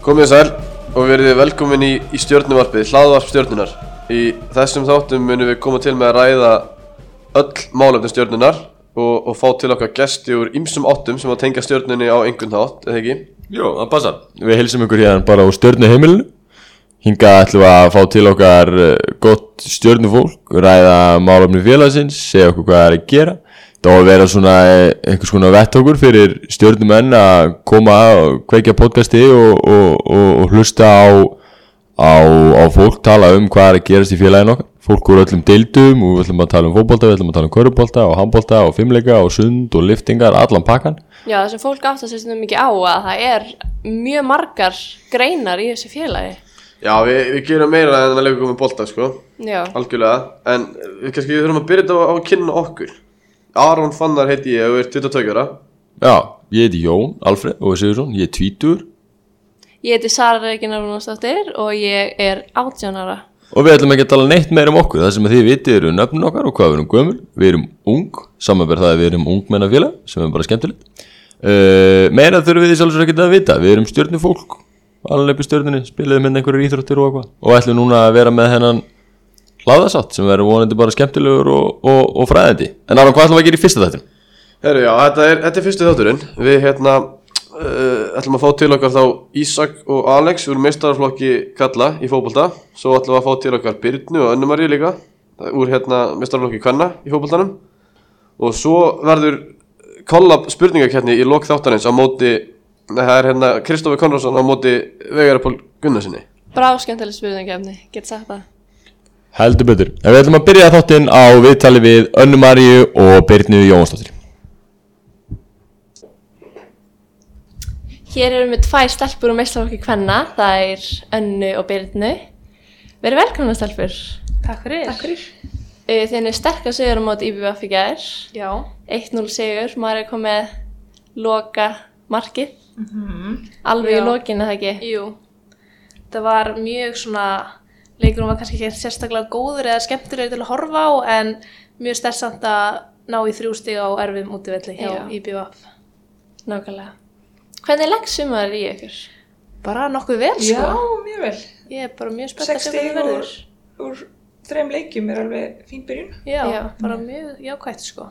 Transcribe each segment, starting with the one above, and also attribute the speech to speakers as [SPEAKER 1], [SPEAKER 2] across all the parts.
[SPEAKER 1] Komið sæl og verið velkomin í, í stjórnuvarpið, hlaðvarp stjórnunar. Í þessum þáttum munum við koma til með að ræða öll málefni stjórnunar og, og fá til okkar gesti úr ýmsum áttum sem að tengja stjórnunni á einhvern þátt, eða ekki?
[SPEAKER 2] Jó, það passar. Við heilsum ykkur hérna bara á stjörnu heimilinu. Hinga ætlum við að fá til okkar eh, gott stjörnufólk, ræða málefni félagsins, segja okkur hvað það er að gera. Það á að vera svona eh, einhvers konar vettokur fyrir stjörnumenn að koma og kveikja podcasti og, og, og, og hlusta á, á, á fólk tala um hvað er að gerast í félaginu okkar. Fólk úr öllum deildum og við ætlum að tala um fótbolta, við ætlum að tala um körubólta og handbolta og fimmleika og sund og liftingar, allan pakkan.
[SPEAKER 3] Já, það sem fólk átt að sér stundum mikið á að það er mjög margar greinar í þessu félagi.
[SPEAKER 1] Já, við, við gerum meira en að leika með bolta, sko,
[SPEAKER 3] Já,
[SPEAKER 1] algjörlega. En við kannski við þurfum að byrja þetta á að kynna okkur. Aron Fannar heiti ég og er 22 ára.
[SPEAKER 2] Já, ég heiti Jón Alfred og Sigursson, ég er tvítur
[SPEAKER 3] ég heiti Sara Regina Rúnastóttir og ég er 18 ára.
[SPEAKER 2] og við ætlum ekki að tala neitt meira um okkur. Það sem þið vitið eru nöfnun okkar og hvað við erum gömul. Við erum ung, samanverð það að við erum ungmennafélag sem er bara skemmtilegt. Uh, meira þurfum við því sjálfsög ekki að vita. Við erum stjörnu fólk, alveg upp í stjörnunni spiliðum með einhverjur íþróttir og eitthvað. Og ætlum núna að vera með hennan hlaðasátt sem verður vonandi bara skemmtilegur og, og, og fræðandi en Aron, hvað ætlum við að gera í fyrsta þættin?
[SPEAKER 1] Herru, já, þetta er, þetta er fyrstu þátturinn. Við hérna uh, ætlum að fá til okkar þá Ísak og Alex úr meistaraflokki Kalla í fótbolta. Svo ætlum við að fá til okkar Byrnu og Önnumari líka úr hérna meistaraflokki Kvenna í fótboltanum. Og svo verður kollab spurningakeppni í lok þáttarins á móti, það er hérna Kristoffer Konradsson á móti Vegarapól Gunnarsinni.
[SPEAKER 3] Brá skemmtileg spurningafni, get sagt það.
[SPEAKER 2] Heldur betur, en við ætlum að byrja þáttinn á viðtali við Önnu Maríu og Byrnu Jónsdóttir
[SPEAKER 3] Hér erum við tvær stelpur og meistarfólki kvenna, það er Önnu og Byrnu. Verið velkomna stelpur.
[SPEAKER 4] Takk fyrir. Takk fyrir.
[SPEAKER 3] Uh, Þið er sterkar sigur á móti IBF í gær.
[SPEAKER 4] Já.
[SPEAKER 3] 1-0 sigur, maður er komið loka markið. Alveg í
[SPEAKER 4] Já.
[SPEAKER 3] lokinu, það ekki?
[SPEAKER 4] Jú. Það var mjög svona, leikurinn var kannski ekki sérstaklega góður eða skemmtilegur til að horfa á en mjög stærsamt að ná í þrjú stig á erfum útivelli hjá
[SPEAKER 3] Já.
[SPEAKER 4] IBF.
[SPEAKER 3] Nákvæmlega. Hvernig legg sumar í ykkur?
[SPEAKER 4] Bara nokkuð vel,
[SPEAKER 5] Já,
[SPEAKER 4] sko.
[SPEAKER 5] mjög vel.
[SPEAKER 4] Ég er bara mjög spennt að sjá hvernig
[SPEAKER 5] úr,
[SPEAKER 4] verður.
[SPEAKER 5] úr þreim leikjum er alveg fín byrjun.
[SPEAKER 4] Já,
[SPEAKER 3] Já.
[SPEAKER 4] bara mjög jákvægt, sko.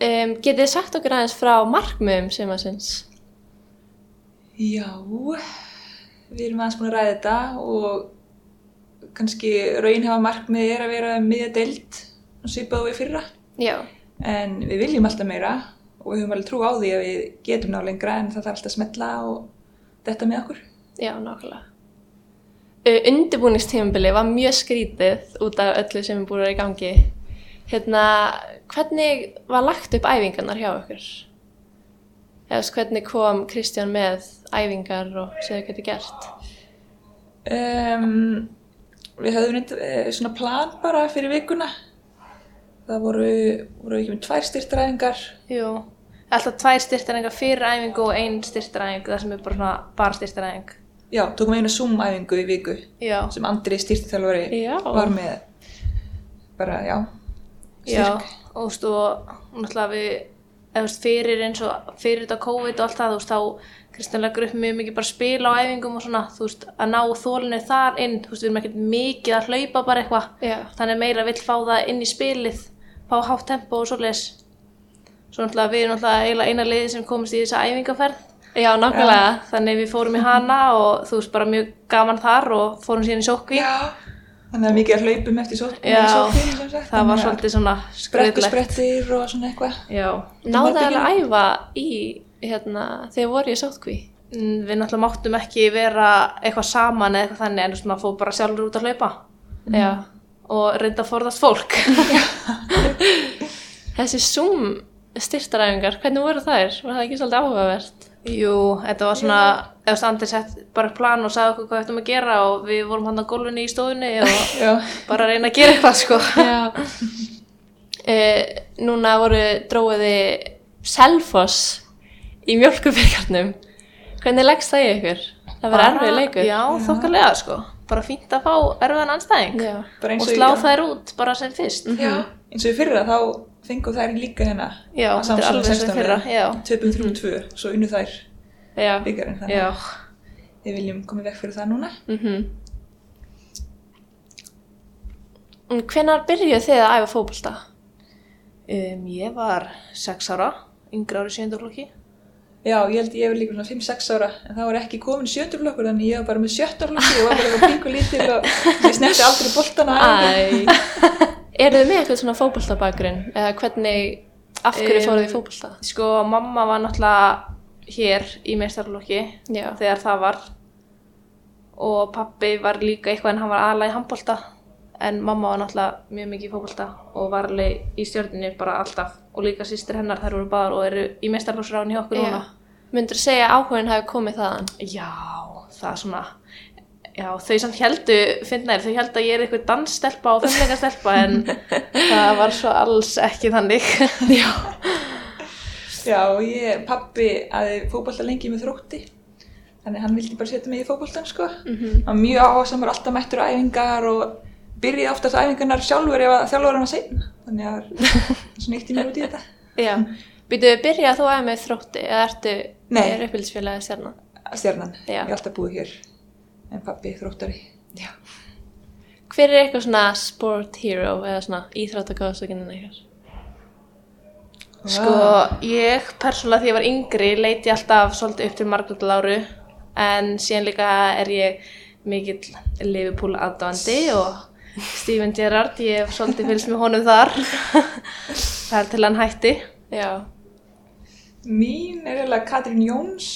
[SPEAKER 3] Um, getið þið sagt okkur aðeins frá markmiðum sumarsins?
[SPEAKER 5] Já, við erum aðeins búin að ræða þetta og kannski raunhafa markmið er að vera um miðja deild og svipað og við fyrra.
[SPEAKER 3] Já.
[SPEAKER 5] En við viljum alltaf meira og við höfum alveg trú á því að við getum ná lengra en það þarf alltaf að smetla og þetta með okkur.
[SPEAKER 3] Já, nákvæmlega. Undirbúningstímabili var mjög skrítið út af öllu sem er búin að vera í gangi. Hérna, hvernig var lagt upp æfingarnar hjá okkur? Eða veist, hvernig kom Kristján með æfingar og segðu hvað þið gert?
[SPEAKER 5] Um, við höfum eh, svona plan bara fyrir vikuna. Það voru, voru ekki með tvær styrtaræfingar
[SPEAKER 4] Jú. Alltaf tvær styrtaræfingar fyrir æfingu og ein styrtaræfing, það sem er bara svona bara styrtaræfing.
[SPEAKER 5] Já, tókum einu Zoom-æfingu í viku
[SPEAKER 4] Já.
[SPEAKER 5] sem Andri styrtithjálfari
[SPEAKER 3] Já.
[SPEAKER 5] var með bara, já,
[SPEAKER 4] Já,
[SPEAKER 5] styrk.
[SPEAKER 4] og þú veist, og náttúrulega við, veist, fyrir eins og fyrir þetta COVID og allt það, þú veist, þá Kristján leggur upp mjög mikið bara spil á æfingum og svona, þú veist, að ná þólinu þar inn, þú veist, við erum ekkert mikið að hlaupa bara eitthvað,
[SPEAKER 3] Já.
[SPEAKER 4] þannig meira vill fá það inn í spilið, fá hátt tempo og svoleiðis. Svo náttúrulega við erum náttúrulega eiginlega eina liði sem komist í þessa æfingaferð,
[SPEAKER 3] Já, nákvæmlega.
[SPEAKER 4] þannig við fórum í hana og þú veist, bara mjög gaman þar og fórum síðan í sókví.
[SPEAKER 5] Þannig að mikið að hlaupum eftir sótt.
[SPEAKER 4] Já,
[SPEAKER 5] sagt.
[SPEAKER 4] það var svolítið svona skröðlegt.
[SPEAKER 5] Brekkusprettir og svona eitthvað.
[SPEAKER 4] Já.
[SPEAKER 3] Náðu það að æfa í, hérna, þegar voru ég sótkví?
[SPEAKER 4] Mm, Við náttúrulega máttum ekki vera eitthvað saman eða eitthvað þannig en þú veist maður fór bara sjálfur út að hlaupa
[SPEAKER 3] Já.
[SPEAKER 4] og reynda að forðast fólk.
[SPEAKER 3] Þessi Zoom styrtaræfingar, hvernig voru þær? Var það ekki svolítið áhugavert?
[SPEAKER 4] Jú, þetta var svona, eða Andri sett bara plan og sagði okkur hvað við ættum að gera og við vorum hann á gólfinni í stofunni og
[SPEAKER 5] Já,
[SPEAKER 4] bara að reyna að gera eitthvað sko.
[SPEAKER 3] Já. uh, núna voru dróiði Selfoss í mjölkubyrgarnum. Hvernig leggst það í ykkur? Það var erfið leikur.
[SPEAKER 4] Já, þokkalega sko. Bara fínt að fá erfiðan anstæðing
[SPEAKER 3] Já.
[SPEAKER 5] bara eins
[SPEAKER 4] og slá
[SPEAKER 5] í-
[SPEAKER 4] þær út bara sem fyrst.
[SPEAKER 5] Já, eins og í fyrra þá fengum þær líka hérna
[SPEAKER 4] Já,
[SPEAKER 5] að
[SPEAKER 4] þetta er alveg sem
[SPEAKER 5] 16
[SPEAKER 4] fyrra, já.
[SPEAKER 5] 2.32, svo unnu þær
[SPEAKER 3] Já.
[SPEAKER 5] byggarinn, þannig
[SPEAKER 4] Já,
[SPEAKER 5] að við viljum koma vekk fyrir það núna.
[SPEAKER 3] Mm Hvenær byrjuðu þið að æfa fótbolta?
[SPEAKER 4] um, ég var sex ára, yngri ári sjöndurflokki.
[SPEAKER 5] Já, ég held ég hefur líka svona 5-6 ára, en það var ekki komin sjöndurflokkur, þannig ég var bara með sjötturflokkur, ég var bara píku lítil og ég snerti aldrei boltana á
[SPEAKER 3] Eru þið með eitthvað svona fótboltabakgrunn? Eða hvernig, af hverju
[SPEAKER 4] Um,
[SPEAKER 3] fóruð þið í fótbolta?
[SPEAKER 4] Sko, mamma var náttúrulega hér í meistarflokki
[SPEAKER 3] Já.
[SPEAKER 4] þegar það var og pappi var líka eitthvað en hann var aðalega í handbolta en mamma var náttúrulega mjög mikið í fótbolta og var alveg í stjörninni bara alltaf og líka sýstir hennar þær voru báðar og eru í meistarflokksráðin hjá okkur núna
[SPEAKER 3] Myndur þú segja að áhugin hafi komið þaðan?
[SPEAKER 4] Já, það er svona Já, þau samt heldu, finnaðir, þau held að ég er eitthvað dansstelpa og fimmleikastelpa en það var svo alls ekki þannig. Já.
[SPEAKER 5] Já, ég, pappi, aði fótbolta lengi með þrótti, þannig hann vildi bara setja mig í fótboltan, sko. Hann var mjög áhersamur, alltaf mættur æfingar og byrjaði oftast æfingarnar sjálfur ef að þjálfur hann var sein. Þannig að það var eitt í mér út í þetta.
[SPEAKER 3] Já. Býtuðu byrjað þú aðeins með þrótti eða ertu er uppbyldsfélagið sérna?
[SPEAKER 5] Stjarnan,
[SPEAKER 3] Já.
[SPEAKER 5] ég hef alltaf búið hér, en pappi þróttari. Já.
[SPEAKER 3] Hver er eitthvað svona sport hero eða svona íþróttakóðsökinin eitthvað?
[SPEAKER 4] Sko, ég persónulega því ég var yngri leiti alltaf svolítið upp til Margrét Láru en síðan líka er ég mikill Liverpool aðdóandi og Steven Gerrard, ég hef svolítið fylgst með honum þar. það er til hann hætti.
[SPEAKER 3] Já.
[SPEAKER 5] Mín er eiginlega Katrín Jóns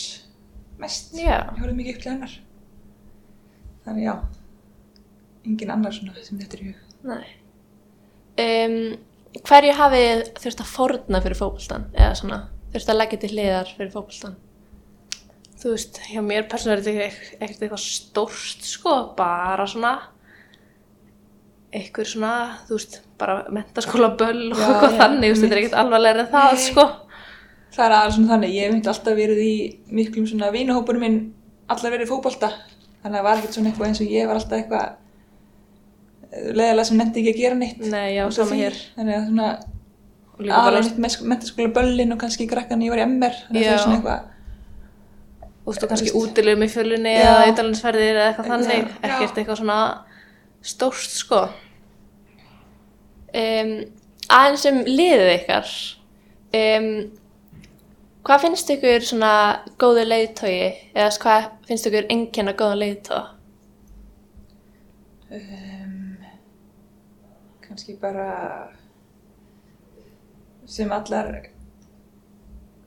[SPEAKER 5] mest.
[SPEAKER 3] Já.
[SPEAKER 5] Ég horfði mikið upp til hennar. Þannig já, engin annar svona sem þetta er í hug.
[SPEAKER 3] Nei. Um, hverju hafið þurft að fórna fyrir fótboltan? Eða svona, þurft að leggja til hliðar fyrir fótboltan?
[SPEAKER 4] Þú veist, hjá mér persónulega er þetta ekkert eitthvað stórt, sko, bara svona eitthvað svona, þú veist, bara mentaskóla böll og eitthvað þannig, þú veist, þetta er ekkert alvarlega en það, sko.
[SPEAKER 5] Það er aðeins svona þannig, ég hef myndi alltaf verið í miklum svona vinahópunum minn allar verið fótbolta. Þannig að það var ekkert svona eitthvað eins og ég var alltaf eitthvað leðilega sem nefndi ekki að gera neitt.
[SPEAKER 4] Nei, já, sama hér.
[SPEAKER 5] Þannig að svona mitt mentaskóla böllin og kannski krakkan ég var í MR. Þannig að það er svona eitthvað,
[SPEAKER 4] þú veist, og kannski útilegum í fjölunni
[SPEAKER 5] Já.
[SPEAKER 4] eða eitalinsferðir eða eitthvað þannig, ekkert eitthvað svona stórt, sko.
[SPEAKER 3] Um, aðeins um liðið ykkar. Um, hvað finnst ykkur svona góðu leiðtogi? Eða hvað finnst ykkur enginn að góða leiðtoga?
[SPEAKER 5] um, kannski bara sem allar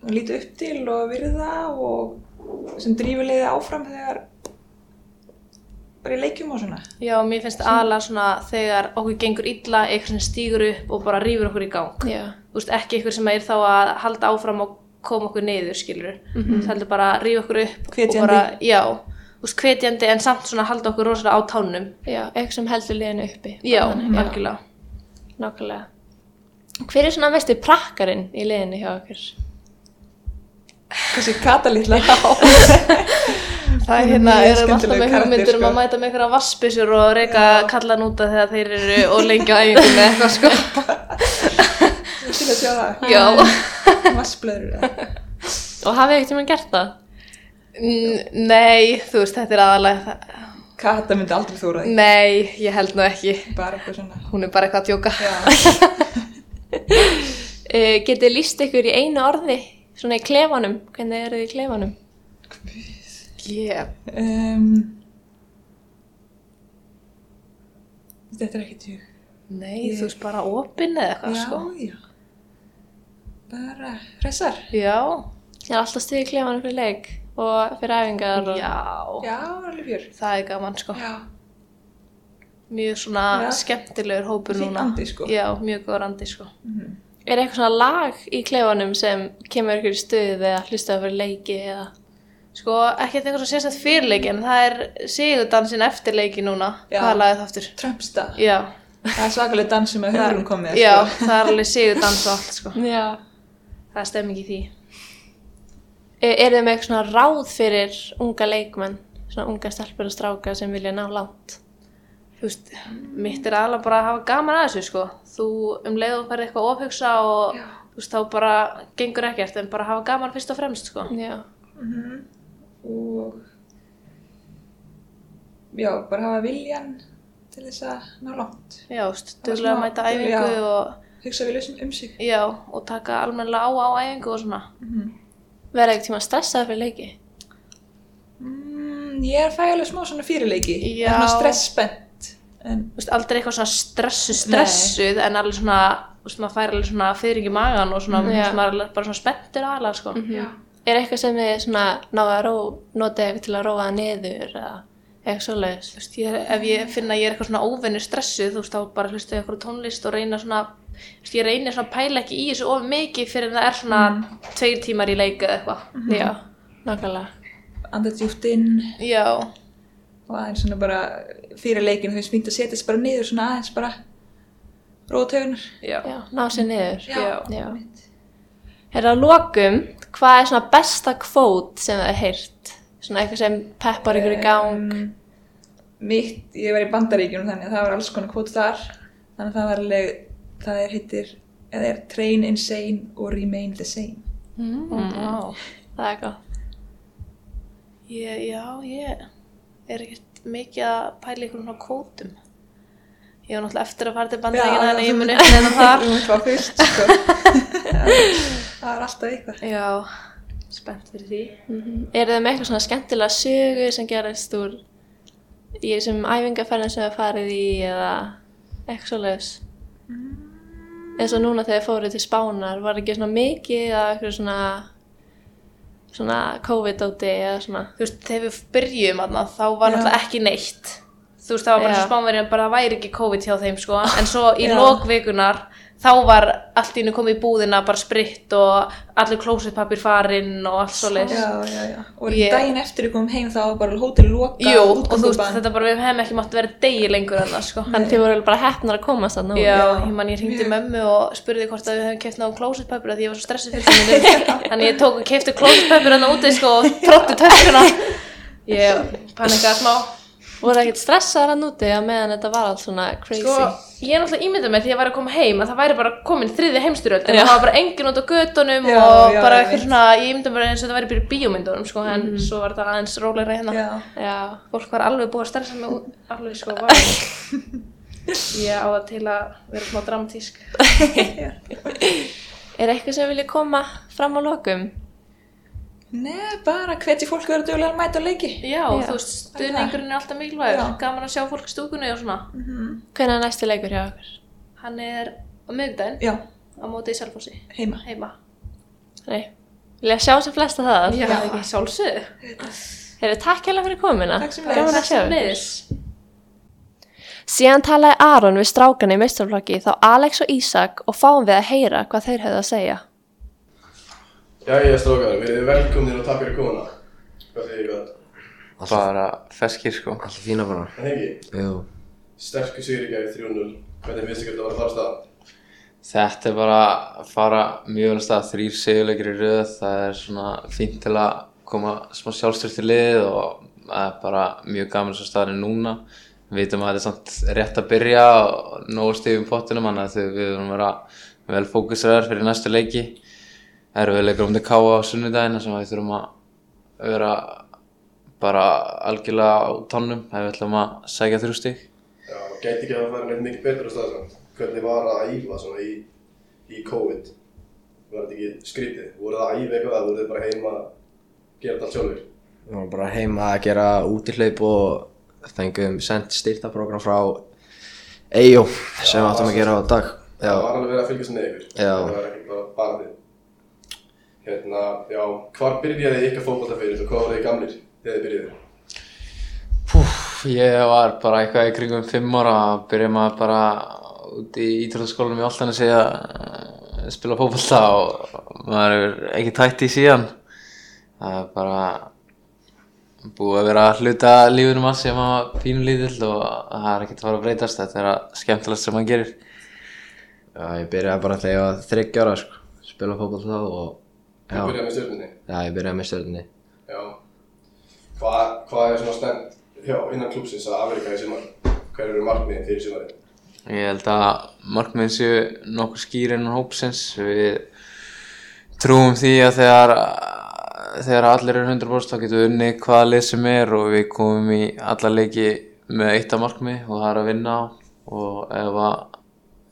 [SPEAKER 5] líti upp til og virða og sem drífur liðið áfram þegar bara í leikjum og svona
[SPEAKER 4] Já, mér finnst aðalega svona þegar okkur gengur illa, eitthvað sem stígur upp og bara rýfur okkur í gang.
[SPEAKER 3] Já.
[SPEAKER 4] Þú veist, ekki eitthvað sem er þá að halda áfram og koma okkur niður, skilur. Mm -hmm. Það heldur bara að rýfa okkur upp
[SPEAKER 5] Hvetjandi.
[SPEAKER 4] og bara, já, veist, hvetjandi en samt svona halda okkur rosalega á tánum.
[SPEAKER 3] Já, eitthvað sem heldur liðinu uppi.
[SPEAKER 4] Já, algjörlega.
[SPEAKER 3] Nákvæmlega. Hver er svona mestu prakkarinn í liðinu hjá okkur?
[SPEAKER 5] þessi katalítla
[SPEAKER 4] Það er
[SPEAKER 5] er
[SPEAKER 4] hérna,
[SPEAKER 5] mjög
[SPEAKER 4] erum alltaf með hugmyndir um að mæta með einhverja vassbysjur og reyka kallan út af þegar þeir eru og lengi á æfingunni eða eitthvað sko.
[SPEAKER 5] til að sjá það
[SPEAKER 4] Já.
[SPEAKER 5] vassblöður
[SPEAKER 3] Og hafið ekkert tíma gert það?
[SPEAKER 4] N- Nei, þú veist, þetta er aðalega
[SPEAKER 5] kata myndi aldrei þóra því
[SPEAKER 4] Nei, ég held nú ekki.
[SPEAKER 5] bara eitthvað svona
[SPEAKER 4] Hún er bara eitthvað að djóka.
[SPEAKER 3] Uh, getið líst ykkur í einu orði, svona í klefanum? Hvernig eru þið í klefanum?
[SPEAKER 4] Yeah.
[SPEAKER 5] um, þetta er ekki tjúk
[SPEAKER 4] Nei, þú veist, bara opinn eða eitthvað
[SPEAKER 5] já,
[SPEAKER 4] sko.
[SPEAKER 5] já bara hressar
[SPEAKER 4] Já.
[SPEAKER 3] Ég er alltaf stuð í klefanum fyrir leik og fyrir æfingar og...
[SPEAKER 4] Já.
[SPEAKER 5] já, alveg fjör
[SPEAKER 4] Það er gaman sko.
[SPEAKER 5] já,
[SPEAKER 4] Mjög svona
[SPEAKER 5] Já.
[SPEAKER 4] skemmtilegur hópur
[SPEAKER 5] Fínn
[SPEAKER 4] núna.
[SPEAKER 5] andi, sko.
[SPEAKER 4] Já, mjög góður andi sko.
[SPEAKER 3] Er eitthvað svona lag í klefanum sem kemur ykkur í stuð eða hlustaðu fyrir leiki eða...
[SPEAKER 4] Sko, ekki eitthvað svo sérstætt fyrirleik en það er sigurdansin eftir leiki núna.
[SPEAKER 5] Já.
[SPEAKER 4] Hvað lagið það aftur?
[SPEAKER 5] Trumpsta
[SPEAKER 4] Já.
[SPEAKER 5] það er svakalega dans sem að hugurum komið
[SPEAKER 4] Já,
[SPEAKER 5] sko.
[SPEAKER 4] það er alveg sigurdans og allt sko.
[SPEAKER 3] Já.
[SPEAKER 4] Það er stemming í því.
[SPEAKER 3] Er, er þið með eitthvað svona ráð fyrir unga leikmenn? Svona unga stelpur og stráka sem vilja ná langt?
[SPEAKER 4] Þú veist, mitt er alveg bara að hafa gaman að þessu sko. Þú um leið og ferð eitthvað ofhugsa og þú veist, þá bara gengur ekkert en bara hafa gaman fyrst og fremst sko.
[SPEAKER 3] Já.
[SPEAKER 5] og já, bara hafa viljan til þess að ná langt
[SPEAKER 4] Já,
[SPEAKER 5] var
[SPEAKER 4] stöðlega
[SPEAKER 5] smá-
[SPEAKER 4] að mæta æfingu
[SPEAKER 5] já.
[SPEAKER 4] og,
[SPEAKER 5] hugsa vel um, um sig
[SPEAKER 4] já, og taka almennilega á á æfingu og svona.
[SPEAKER 3] Verða ekki tíma stressaði fyrir leiki?
[SPEAKER 5] mm, ég er að fæ alveg smá svona fyrirleiki
[SPEAKER 4] Já.
[SPEAKER 5] svona stressspennt en
[SPEAKER 4] Þú veist, aldrei eitthvað svona stressu, stressuð, en alveg svona, þú veist, maður fær alveg svona fyrring í magan og svona, maður er alveg bara svona spenntur aðalega, sko.
[SPEAKER 5] já,
[SPEAKER 3] Er eitthvað sem þið svona náðu að ró, notið eitthvað til að róa það niður eða eitthvað svoleiðis?
[SPEAKER 4] Ef ég finna að ég er eitthvað svona óvenni stressuð, þú veist, þá bara hlusta ég eitthvað tónlist og reyna svona, ég reyna svona að pæla ekki í þessu of mikið fyrir en það er svona tveir tímar í leik eða eitthvað.
[SPEAKER 3] Já, nákvæmlega.
[SPEAKER 5] anda djúpt inn
[SPEAKER 4] Já,
[SPEAKER 5] og aðeins svona bara fyrir leikin þú veist fínt að setjast bara niður svona aðeins bara róa tögunar
[SPEAKER 4] já,
[SPEAKER 3] Já, ná sér niður.
[SPEAKER 4] Já.
[SPEAKER 3] Já. Herra að lokum, hvað er svona besta kvót sem þið heyrt? Svona eitthvað sem peppar ykkur í gang?
[SPEAKER 5] um, mitt, ég var í bandaríkjunum þannig að það var alls konar kvót þar þannig að það var alveg það er hittir, eða er train insane og remain the same
[SPEAKER 3] Mm.
[SPEAKER 4] Vá.
[SPEAKER 3] Það er gott.
[SPEAKER 4] Ég, já, ég er ekkert mikið að pæla ykkur svona kótum. Ég var náttúrulega eftir að fara til bandaríkina en ég mun upp neina þar.
[SPEAKER 5] Fyrst sko. það er alltaf eitthvað
[SPEAKER 4] Já, spennt fyrir því.
[SPEAKER 3] Mm Er þið með eitthvað svona skemmtilega sögu sem gerist úr í þessum æfingarferðin sem þið farið í eða eitthvað svoleiðis? Eins og núna þegar þið fóruð til Spánar, var ekki svona mikið eða eitthvað svona svona COVID-óti eða svona
[SPEAKER 4] Þú veist, þegar við byrjum aðna, þá var náttúrulega ekki neitt. Þú veist, það var bara
[SPEAKER 3] Já.
[SPEAKER 4] svo spánverið bara það væri ekki COVID hjá þeim, sko. En svo í
[SPEAKER 5] Já.
[SPEAKER 4] lokvikunar, þá var allt í hennu komið í búðina, bara spritt og allir klósitpapir farinn og allt svo leiðis.
[SPEAKER 5] og
[SPEAKER 4] Ég-
[SPEAKER 5] daginn eftir við komum heim þá var bara hótel loka
[SPEAKER 4] Jú, og þú veist, þetta bara, við hefum ekki mátt vera degi lengur en það, sko.
[SPEAKER 3] Þannig þið voru bara heppnar að komast þarna út.
[SPEAKER 4] Já,
[SPEAKER 5] Já.
[SPEAKER 4] ég man ég hringdi mömmu og spurði hvort að við hefum keft náðum closet-papir því ég var svo stressuð fyrir. Þannig ég tók og kefti closet-papir hann úti, sko, og trótti tökkuna. Ég panikaði smá.
[SPEAKER 3] Voru ekkert stressaðar að núti að meðan þetta var allt svona crazy?
[SPEAKER 4] Sko, ég er náttúrulega ímyndað með því að ég væri að koma heim að það væri bara komin þriði heimstyrjöld en það var bara engin út á götunum
[SPEAKER 5] Já,
[SPEAKER 4] og
[SPEAKER 5] já,
[SPEAKER 4] bara
[SPEAKER 5] ég
[SPEAKER 4] eitthvað
[SPEAKER 5] veit.
[SPEAKER 4] svona, ég ímyndað bara eins og það væri í bíómyndunum, sko, en svo var þetta aðeins rólegra hérna.
[SPEAKER 5] já,
[SPEAKER 3] Já.
[SPEAKER 4] Fólk var alveg búið að stressa mig út, alveg, sko, var Ég á það til að vera smá dramatísk.
[SPEAKER 3] Er eitthvað sem vilja koma fram á lokum?
[SPEAKER 5] Nei, bara hvetji fólk að vera duglega að mæta á leiki
[SPEAKER 4] Já,
[SPEAKER 3] Já.
[SPEAKER 4] þú veist, stuðningurinn er alltaf mikilvægur, gaman að sjá fólk stúkunni og svona.
[SPEAKER 3] Hvernig er næsti leikur hjá okkur?
[SPEAKER 4] Hann er á miðvikudaginn
[SPEAKER 5] Já,
[SPEAKER 4] á móti í Selfossi,
[SPEAKER 5] heima
[SPEAKER 4] heima.
[SPEAKER 3] Nei. Vilja sjá sem flesta það?
[SPEAKER 4] Já, ekki sjálfsögðu.
[SPEAKER 3] Hefur takk hérlega fyrir komuna.
[SPEAKER 5] Takk sem
[SPEAKER 3] Gaman að
[SPEAKER 4] Takk
[SPEAKER 3] sjá
[SPEAKER 4] sem leiðis.
[SPEAKER 3] Síðan talaði Aron við strákan í meistarflokki þá Alex og Ísak og fáum við að heyra hvað þeir hefðu að segja.
[SPEAKER 1] Jæja, strákar, við erum velkomnir og takk fyrir komuna. Hvað segir ég það?
[SPEAKER 6] Bara feskir sko
[SPEAKER 7] Alltaf fína bara.
[SPEAKER 1] En ekki,
[SPEAKER 7] Jú.
[SPEAKER 1] sterkur sigur í gæði 3-0. Hvernig finnst ykkur þetta að vera þar stað?
[SPEAKER 6] Þetta er bara að fara mjög vel af stað Þrýr segjuleikir í röð Það er svona fínt til að koma smá sjálfstyrst í lið og það er bara mjög gaman svo staðinu núna Við veitum að þetta er samt rétt að byrja og nógu stífum pottinum þannig að við verðum að vera vel fókusræðar fyrir næstu leiki Það eru við leikur um til Káa á sunnudaginn sem við þurfum að vera bara algjörlega á tannum ef við ætlum að sækja þrjú stík
[SPEAKER 1] Já, gæti ekki að fara neitt mikið betur á stað samt. Hvernig var að æfa svona í, í COVID? Var þetta ekki skrítið? Voruð það að æfa eitthvað eða voruð þið bara heima að gera þetta allt sjálfur?
[SPEAKER 7] Við varum bara heima að gera útihlaup og fengum sendt styrtaprógram frá EIO sem við áttum að gera á dag. Já,
[SPEAKER 1] Það var alveg verið að fylgjast með ykkur.
[SPEAKER 7] Já.
[SPEAKER 1] Það var ekki bara bara þið. Hérna, já, hvar byrjaði ykkar fótballtafyrir og hvað voruð þið gamlir þegar þið byrjuðu?
[SPEAKER 6] Púf, ég var bara eitthvað í kringum fimm ára að byrja maður bara út í ítrúðaskólanum í Altanesi að eh, spila fótbolta og maður er ekki tætt í síðan. Það er bara búið að vera að hluta lífunum alls sem maður var pínu lítill og það er ekkert að fara að breytast. Þetta er að skemmtilegast sem maður gerir.
[SPEAKER 7] Já ég byrjaði bara þegar ég var þryggjára sko, spila fótboll þá og
[SPEAKER 1] Þú
[SPEAKER 7] já,
[SPEAKER 1] byrjaði með stjórninni?
[SPEAKER 7] já ég byrjaði með stjórnni.
[SPEAKER 1] Já. Hvað, hvað er svona stend hjá innan klúpsins að afreika í sumar? Hver eru markmiðin fyrir sumarið?
[SPEAKER 6] Ég held að markmiðin séu nokkuð skýr innan hópsins. Við trúum því að þegar þegar allir eru 100% þá getum við unni hvaða lið sem er og við komum í alla leiki með eitt af markmi og það er að vinna á og ef að,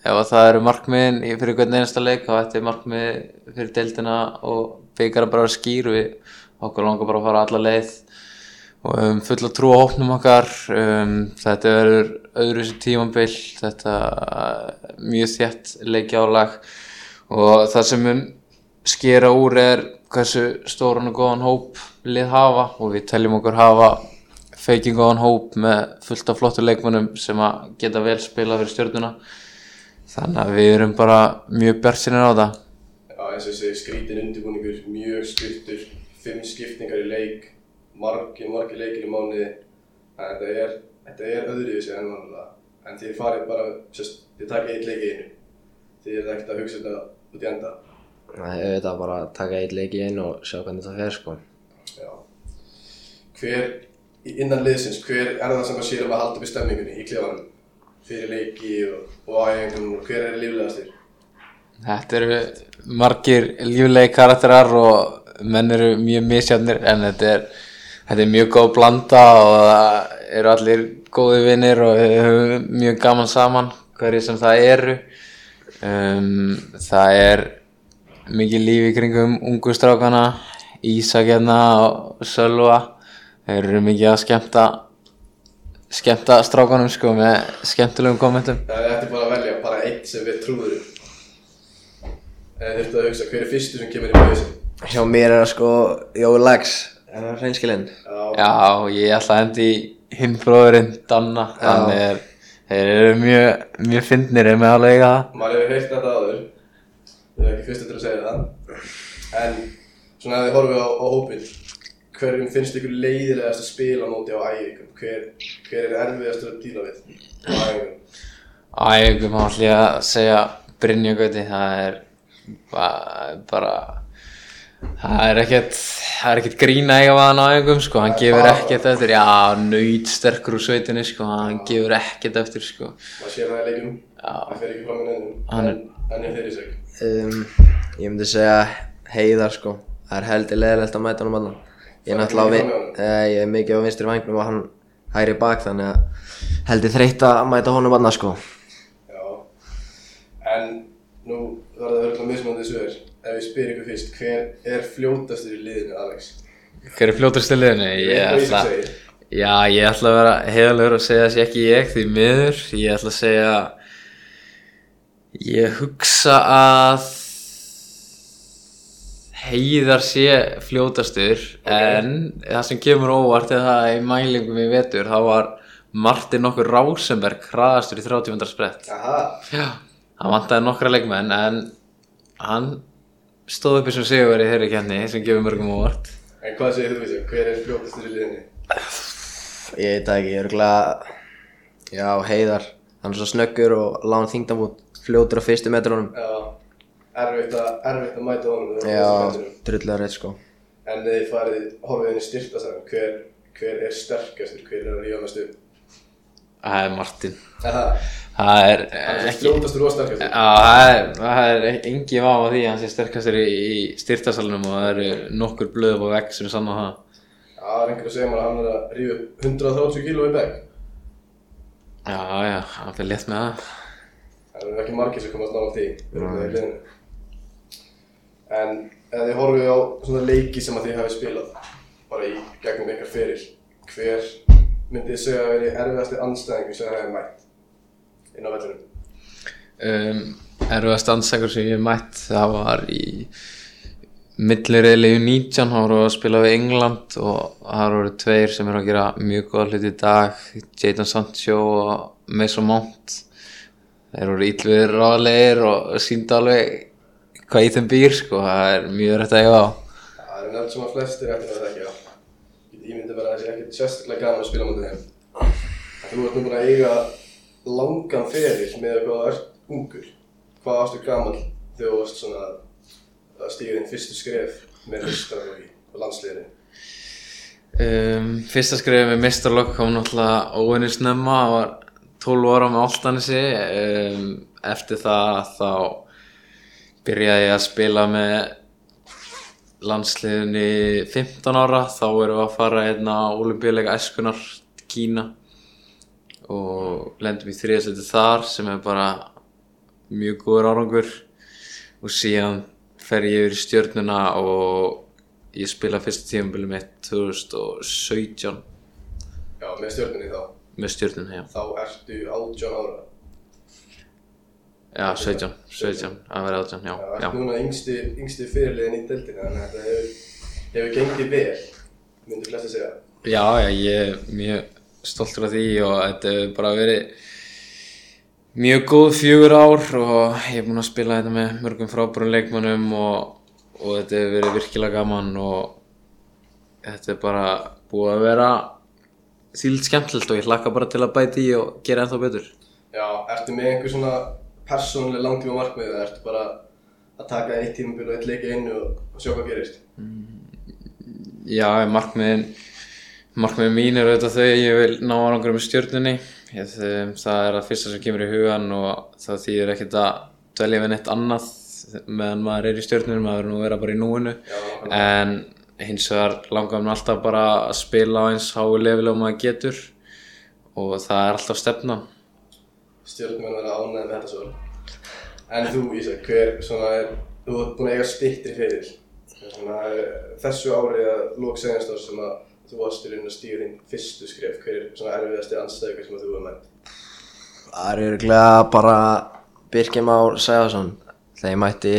[SPEAKER 6] ef að það eru markmiðin fyrir hvern einasta leik þá ætti markmið fyrir deildina og byggara bara að vera skýr. Við okkur langar bara að fara alla leið og um, fulla trú á hópnum okkar. Um, þetta verður öðru sér tímambil þetta uh, mjög þétt leikjálag. Og það sem mun skera úr er hversu stóran og góðan hóp lið hafa. Og við teljum okkur hafa feikin góðan hóp með fullt af flottu leikmönnum sem að geta vel spila fyrir stjórnuna þannig að við erum bara mjög björnsinir á það
[SPEAKER 1] Já, eins og ég segi, skrítin undirbúningur, mjög stuttur, fimm skiptingar í leik, margir, margir leikir í mánuði. En þetta er, þetta er öðruvísi en vanlega. En þið farið bara, sérst, þið takið eitt leik í einu. Þið erum ekkert að hugsa þetta út í enda.
[SPEAKER 7] Nei, auðvitað bara að taka eitt leik í einu og sjá hvernig það fer sko.
[SPEAKER 1] Já. Hver, í- innan liðsins, hver er það sem að sér um að halda upp í stemningunni í klefanum? Fyrir leiki og, og og hver er líflegastir?
[SPEAKER 6] Þetta eru margir líflegi karakterar og menn eru mjög misjafnir en þetta er, þetta er mjög góð blanda og það eru allir góði vinnir og við höfum mjög gaman saman hverju sem það eru. Um, það er mikið líf í kringum ungu strákana, Ísak hérna og Sölva. Þeir eru mikið að skemmta, skemmta strákanum sko með skemmtilegum kommentum.
[SPEAKER 1] Það er eftir bara að velja bara eitt sem við trúðurum. En þurftu að hugsa hver er fyrstu sem kemur í bæðisinn.
[SPEAKER 7] Hjá mér er það sko Jói Lex, er það hreinskilinn?
[SPEAKER 1] Já,
[SPEAKER 6] Já, ég ætla að hendi í hinn bróðurinn Danna, hann er, þeir eru mjög, mjög fyndnir með alveg eiga það.
[SPEAKER 1] maður hefur heyrt þetta áður. Ég er ekki fyrstu til að segja það. En svona ef þið horfið á, á hópinn, hverjum finnst ykkur leiðilegast að spila á móti á æfingum? Hver, hver er erfiðast að díla við á æfingum?
[SPEAKER 6] Ægum má allir að segja Brynja Gauti, það er ba- bara, það er ekkert, það er ekkert grína eiga að hann á ægum, sko, hann gefur ekkert eftir, já, nöyt sterkur úr sveitinni, sko, hann gefur ekkert eftir, sko.
[SPEAKER 1] Maður sér það í leikum,
[SPEAKER 6] Já.
[SPEAKER 1] það fer ekki fram í nefnum.
[SPEAKER 6] Hann
[SPEAKER 1] En, er þeirri seg.
[SPEAKER 7] Um, ég myndi segja Heiðar sko, það er heldur leðilegt að mæta honum allan. Ég er náttúrulega eh, ég er mikið á vinstri vangnum og hann hægri bak þannig að heldur þreytt að mæta honum allan sko.
[SPEAKER 1] Já. En nú verður það örgulega mismunandi svör. Ef ég spyr ykkur fyrst, hver er fljótastur í liðinu, Alex?
[SPEAKER 6] Hver er fljótur stilliðinu? Ég
[SPEAKER 1] Veit hvað
[SPEAKER 6] ætla, já, ég ætla að vera heiðalegur og segja þessi ekki ég því miður. Ég ætla að segja, ég hugsa að heiðar sé fljótastur en það sem kemur óvart er það í mælingum í vetur þá var Martin nokkur Rásenberg hraðastur í 30 metrar sprett.
[SPEAKER 1] Aha.
[SPEAKER 6] Já, hann vantaði nokkra leikmenn en hann stóð upp í sem sigur í þeirri kenni sem gefur mörgum óvart.
[SPEAKER 1] En hvað segir þú, Ísak? Hver er fljótastur í liðinu?
[SPEAKER 7] Ég veit ekki, örgulega, já Heiðar, hann er svo snöggur og lán þingdamút fljótur á fyrstu metrunum.
[SPEAKER 1] Já. Erfitt að, erfitt að mæta honum. á
[SPEAKER 7] Já, drullega rétt sko.
[SPEAKER 1] En þegar þið farið, horfið inn í styrtasagan, hver, hver er sterkastur? Hver er að rífa mest upp?
[SPEAKER 6] Það er Martin. Það er
[SPEAKER 1] Hann er
[SPEAKER 6] ekki...
[SPEAKER 1] fljótastur og sterkastur.
[SPEAKER 6] Það er, er engi vafa á því að hann sé sterkastur í, í styrtasalunum og það eru nokkur blöð á vegg sem sanna það.
[SPEAKER 1] Já, það er einhver að segja mér að hann er að upp 130 kíló í beg.
[SPEAKER 6] Já, já, hann fyrir létt með það.
[SPEAKER 1] Það eru ekki margir sem komast nála því. Við erum það í liðinu. En ef þið horfið á svona leiki sem að þið hafi spilað, bara í gegnum ykkar feril, hver myndið þið segja að veri erfiðasti anstæðingur sem það hefði mætt inn á vellunum?
[SPEAKER 6] Um, erfiðast anstækur sem ég hef mætt það var í milliriðli 19 þá voru að spila við England og það voru tveir sem eru að gera mjög góða hluti í dag Jadon Sancho og Mason Mount þeir voru íllviðir ráðlegir og síndu alveg hvað í þeim býr sko, það er mjög rætt að eiga á
[SPEAKER 1] Það eru nefnt sem að flestir eftir að þekka. Ég myndi bara að það sé ekkert sérstaklega gaman að spila mútið þeim. Þú ert nú búin að eiga langan feril með hvað þú ert ungur. Hvað varstu gamall þegar þú varst svona að stíga þinn fyrstu skref með listarflóki og landsliðinu?
[SPEAKER 6] Um, fyrsta skrifið með mistarlokk kom náttúrulega óvinni snemma, það var 12 ára með Áltanissi um, eftir það þá byrjaði að spila með landsliðinni 15 ára þá erum við að fara hérna á olimpíuleika æskunar Kína og lendum í þriðasæti þar sem er bara mjög góður árangur og síðan fer ég yfir í stjörnuna og ég spila fyrsta tímabili mitt 2017
[SPEAKER 1] Já, með stjórninni þá.
[SPEAKER 6] með stjörnuna, já.
[SPEAKER 1] Þá ertu 18 ára.
[SPEAKER 6] Já, 17, 17, að vera 18, já,
[SPEAKER 1] Já,
[SPEAKER 6] já.
[SPEAKER 1] ertu núna yngsti, yngsti fyrirliðin í deildinni, þannig að þetta hefur, hefur gengið vel, myndir flesti segja.
[SPEAKER 6] Já, já, ég er mjög stoltur af því og þetta hefur bara verið mjög góð fjögur ár og ég er búinn að spila þetta með mörgum frábærum leikmönnum og, og þetta hefur verið virkilega gaman og þetta er bara búið að vera þýlt skemmtilegt og ég hlakka bara til að bæta í og gera ennþá betur.
[SPEAKER 1] Já, ertu með einhver svona persónuleg langtíma markmið eða ertu bara að taka eitt tímabil og eitt leik í einu og, og sjá hvað gerist?
[SPEAKER 6] Já, markmiðin, markmiðin mín er auðvitað þau ég vil ná árangur með stjórnunni. Það er að fyrsta sem kemur í hugan og það þýðir ekkert að dvelja við neitt annað meðan maður er í stjórnunni, maður verður nú að vera bara í núinu.
[SPEAKER 1] Já.
[SPEAKER 6] En hins vegar langar mér alltaf bara að spila á eins leveli og maður getur og það er alltaf stefnan.
[SPEAKER 1] Stjórnum verður að ánæða með þetta svo. En þú Ísak, hver svona er, þú ert búinn að eiga stittri fyrir. Svona, þessu ári að lók segjast á sem að þú varst í rauninni að stíga þín fyrstu skref, hver er svona erfiðasti anstæðugur sem að þú hefur mætt?
[SPEAKER 7] Það er örgulega bara Birkir Már Sæðarsson þegar ég mætti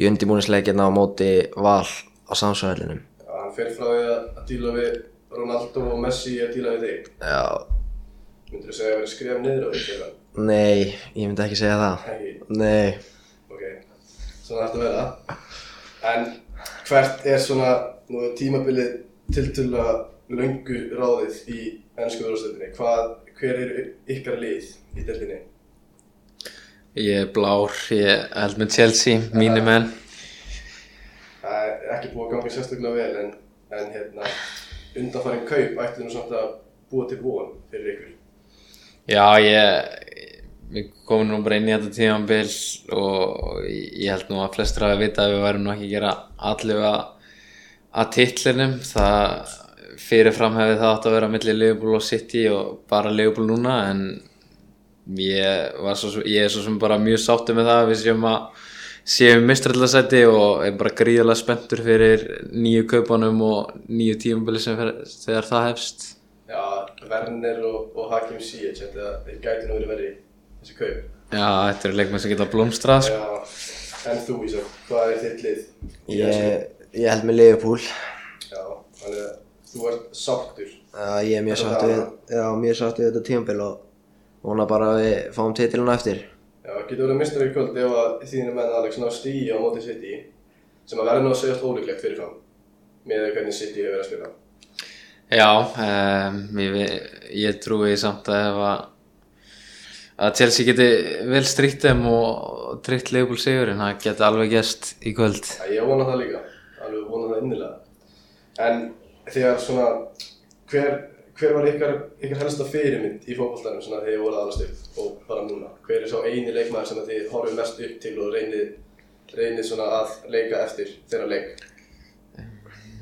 [SPEAKER 7] í undirbúningsleikina á móti Val á samsvæðlinum.
[SPEAKER 1] Já, hann fer frá því að, díla við Ronaldo og Messi að díla við þig.
[SPEAKER 7] Já,
[SPEAKER 1] Myndur þú segja að vera skref niður á því fyrir hann?
[SPEAKER 7] nei, ég myndi ekki segja það.
[SPEAKER 1] Ekki,
[SPEAKER 7] Nei,
[SPEAKER 1] ok, svona ætti að vera. En hvert er svona, nú er tímabilið tiltölulega löngu ráðið í ennsku. Hvað, hver er ykkar lið í deildinni?
[SPEAKER 6] Ég er blár, ég held með Chelsea, mínu menn.
[SPEAKER 1] Það er ekki búið að ganga sérstaklega vel en, en hérna, undanfæring kaup ætti nú samt að búa til von fyrir ykkur.
[SPEAKER 6] Já, ég, við komum nú bara inn í þetta tímanbil og ég held nú að flestir hafi vita að við værum nú ekki að gera allir að, titlinum. Það fyrirfram hefði það átt að vera millir Liverpool og City og bara Liverpool núna en ég, svo, ég er svo sem bara mjög sáttu með það að við séum að séum mistrallasæti og er bara gríðarlega spenntur fyrir nýju kaupanum og nýju tímabili sem fer, þegar það hefst.
[SPEAKER 1] Werner og, og Hakim Ziyech, þetta þeir gæti nú verið verið þessi kaup.
[SPEAKER 6] Já, þetta eru leikmenn sem geta blómstrað sko.
[SPEAKER 1] Já, en þú Ísak, hvað er þitt lið? í
[SPEAKER 7] ég, ég held með Liverpool.
[SPEAKER 1] Já, þannig að þú ert sáttur.
[SPEAKER 7] Já, ég er mjög
[SPEAKER 1] Þetta
[SPEAKER 7] sátt við,
[SPEAKER 1] var-
[SPEAKER 7] já, mjög sátt við þetta tímabil og vona bara að við fáum titiluna eftir.
[SPEAKER 1] Já, getur verið mistur í kvöld ef að þínir menn Alex ná stíi á móti City sem að verður nú að segjast ólíklegt fyrirfram með hvernig City hefur verið að spila.
[SPEAKER 6] Já, um, ég, ég trúi samt að ef að að Chelsea geti vel stríkt þeim og tryggt Leopold sigurinn, það geti alveg gest í kvöld.
[SPEAKER 1] Já, ég vona það líka, alveg vona það innilega. En þegar svona, hver, hver var ykkar, ykkar helsta fyrirmynd í fótballtænum svona þegar þið voruð aðalast upp og bara núna? Hver er sá eini leikmaður sem þið horfum mest upp til og reynið, reynið svona að leika eftir þeirra leik?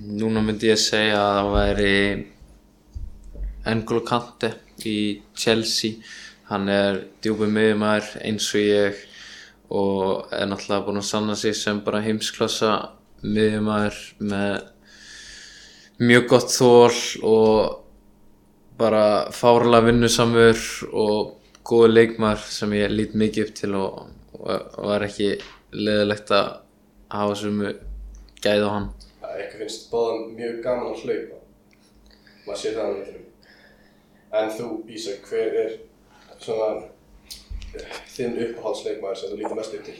[SPEAKER 6] Núna myndi ég segja að það væri N'Golo Kante í Chelsea. Hann er djúpið miðjumæður eins og ég og er náttúrulega búinn að sanna sig sem bara heimsklassa miðjumæður með mjög gott þól og bara fárlega vinnusamur og góður leikmaður sem ég lít mikið upp til og, og, er ekki leðilegt að hafa sumu gæð á hann.
[SPEAKER 1] Það eitthvað finnst báðan mjög gaman að hlaupa. Maður sér það á netinu. En þú, Ísak, hver er svona þinn uppáhaldsleikmaður sem þú lítur mest upp til?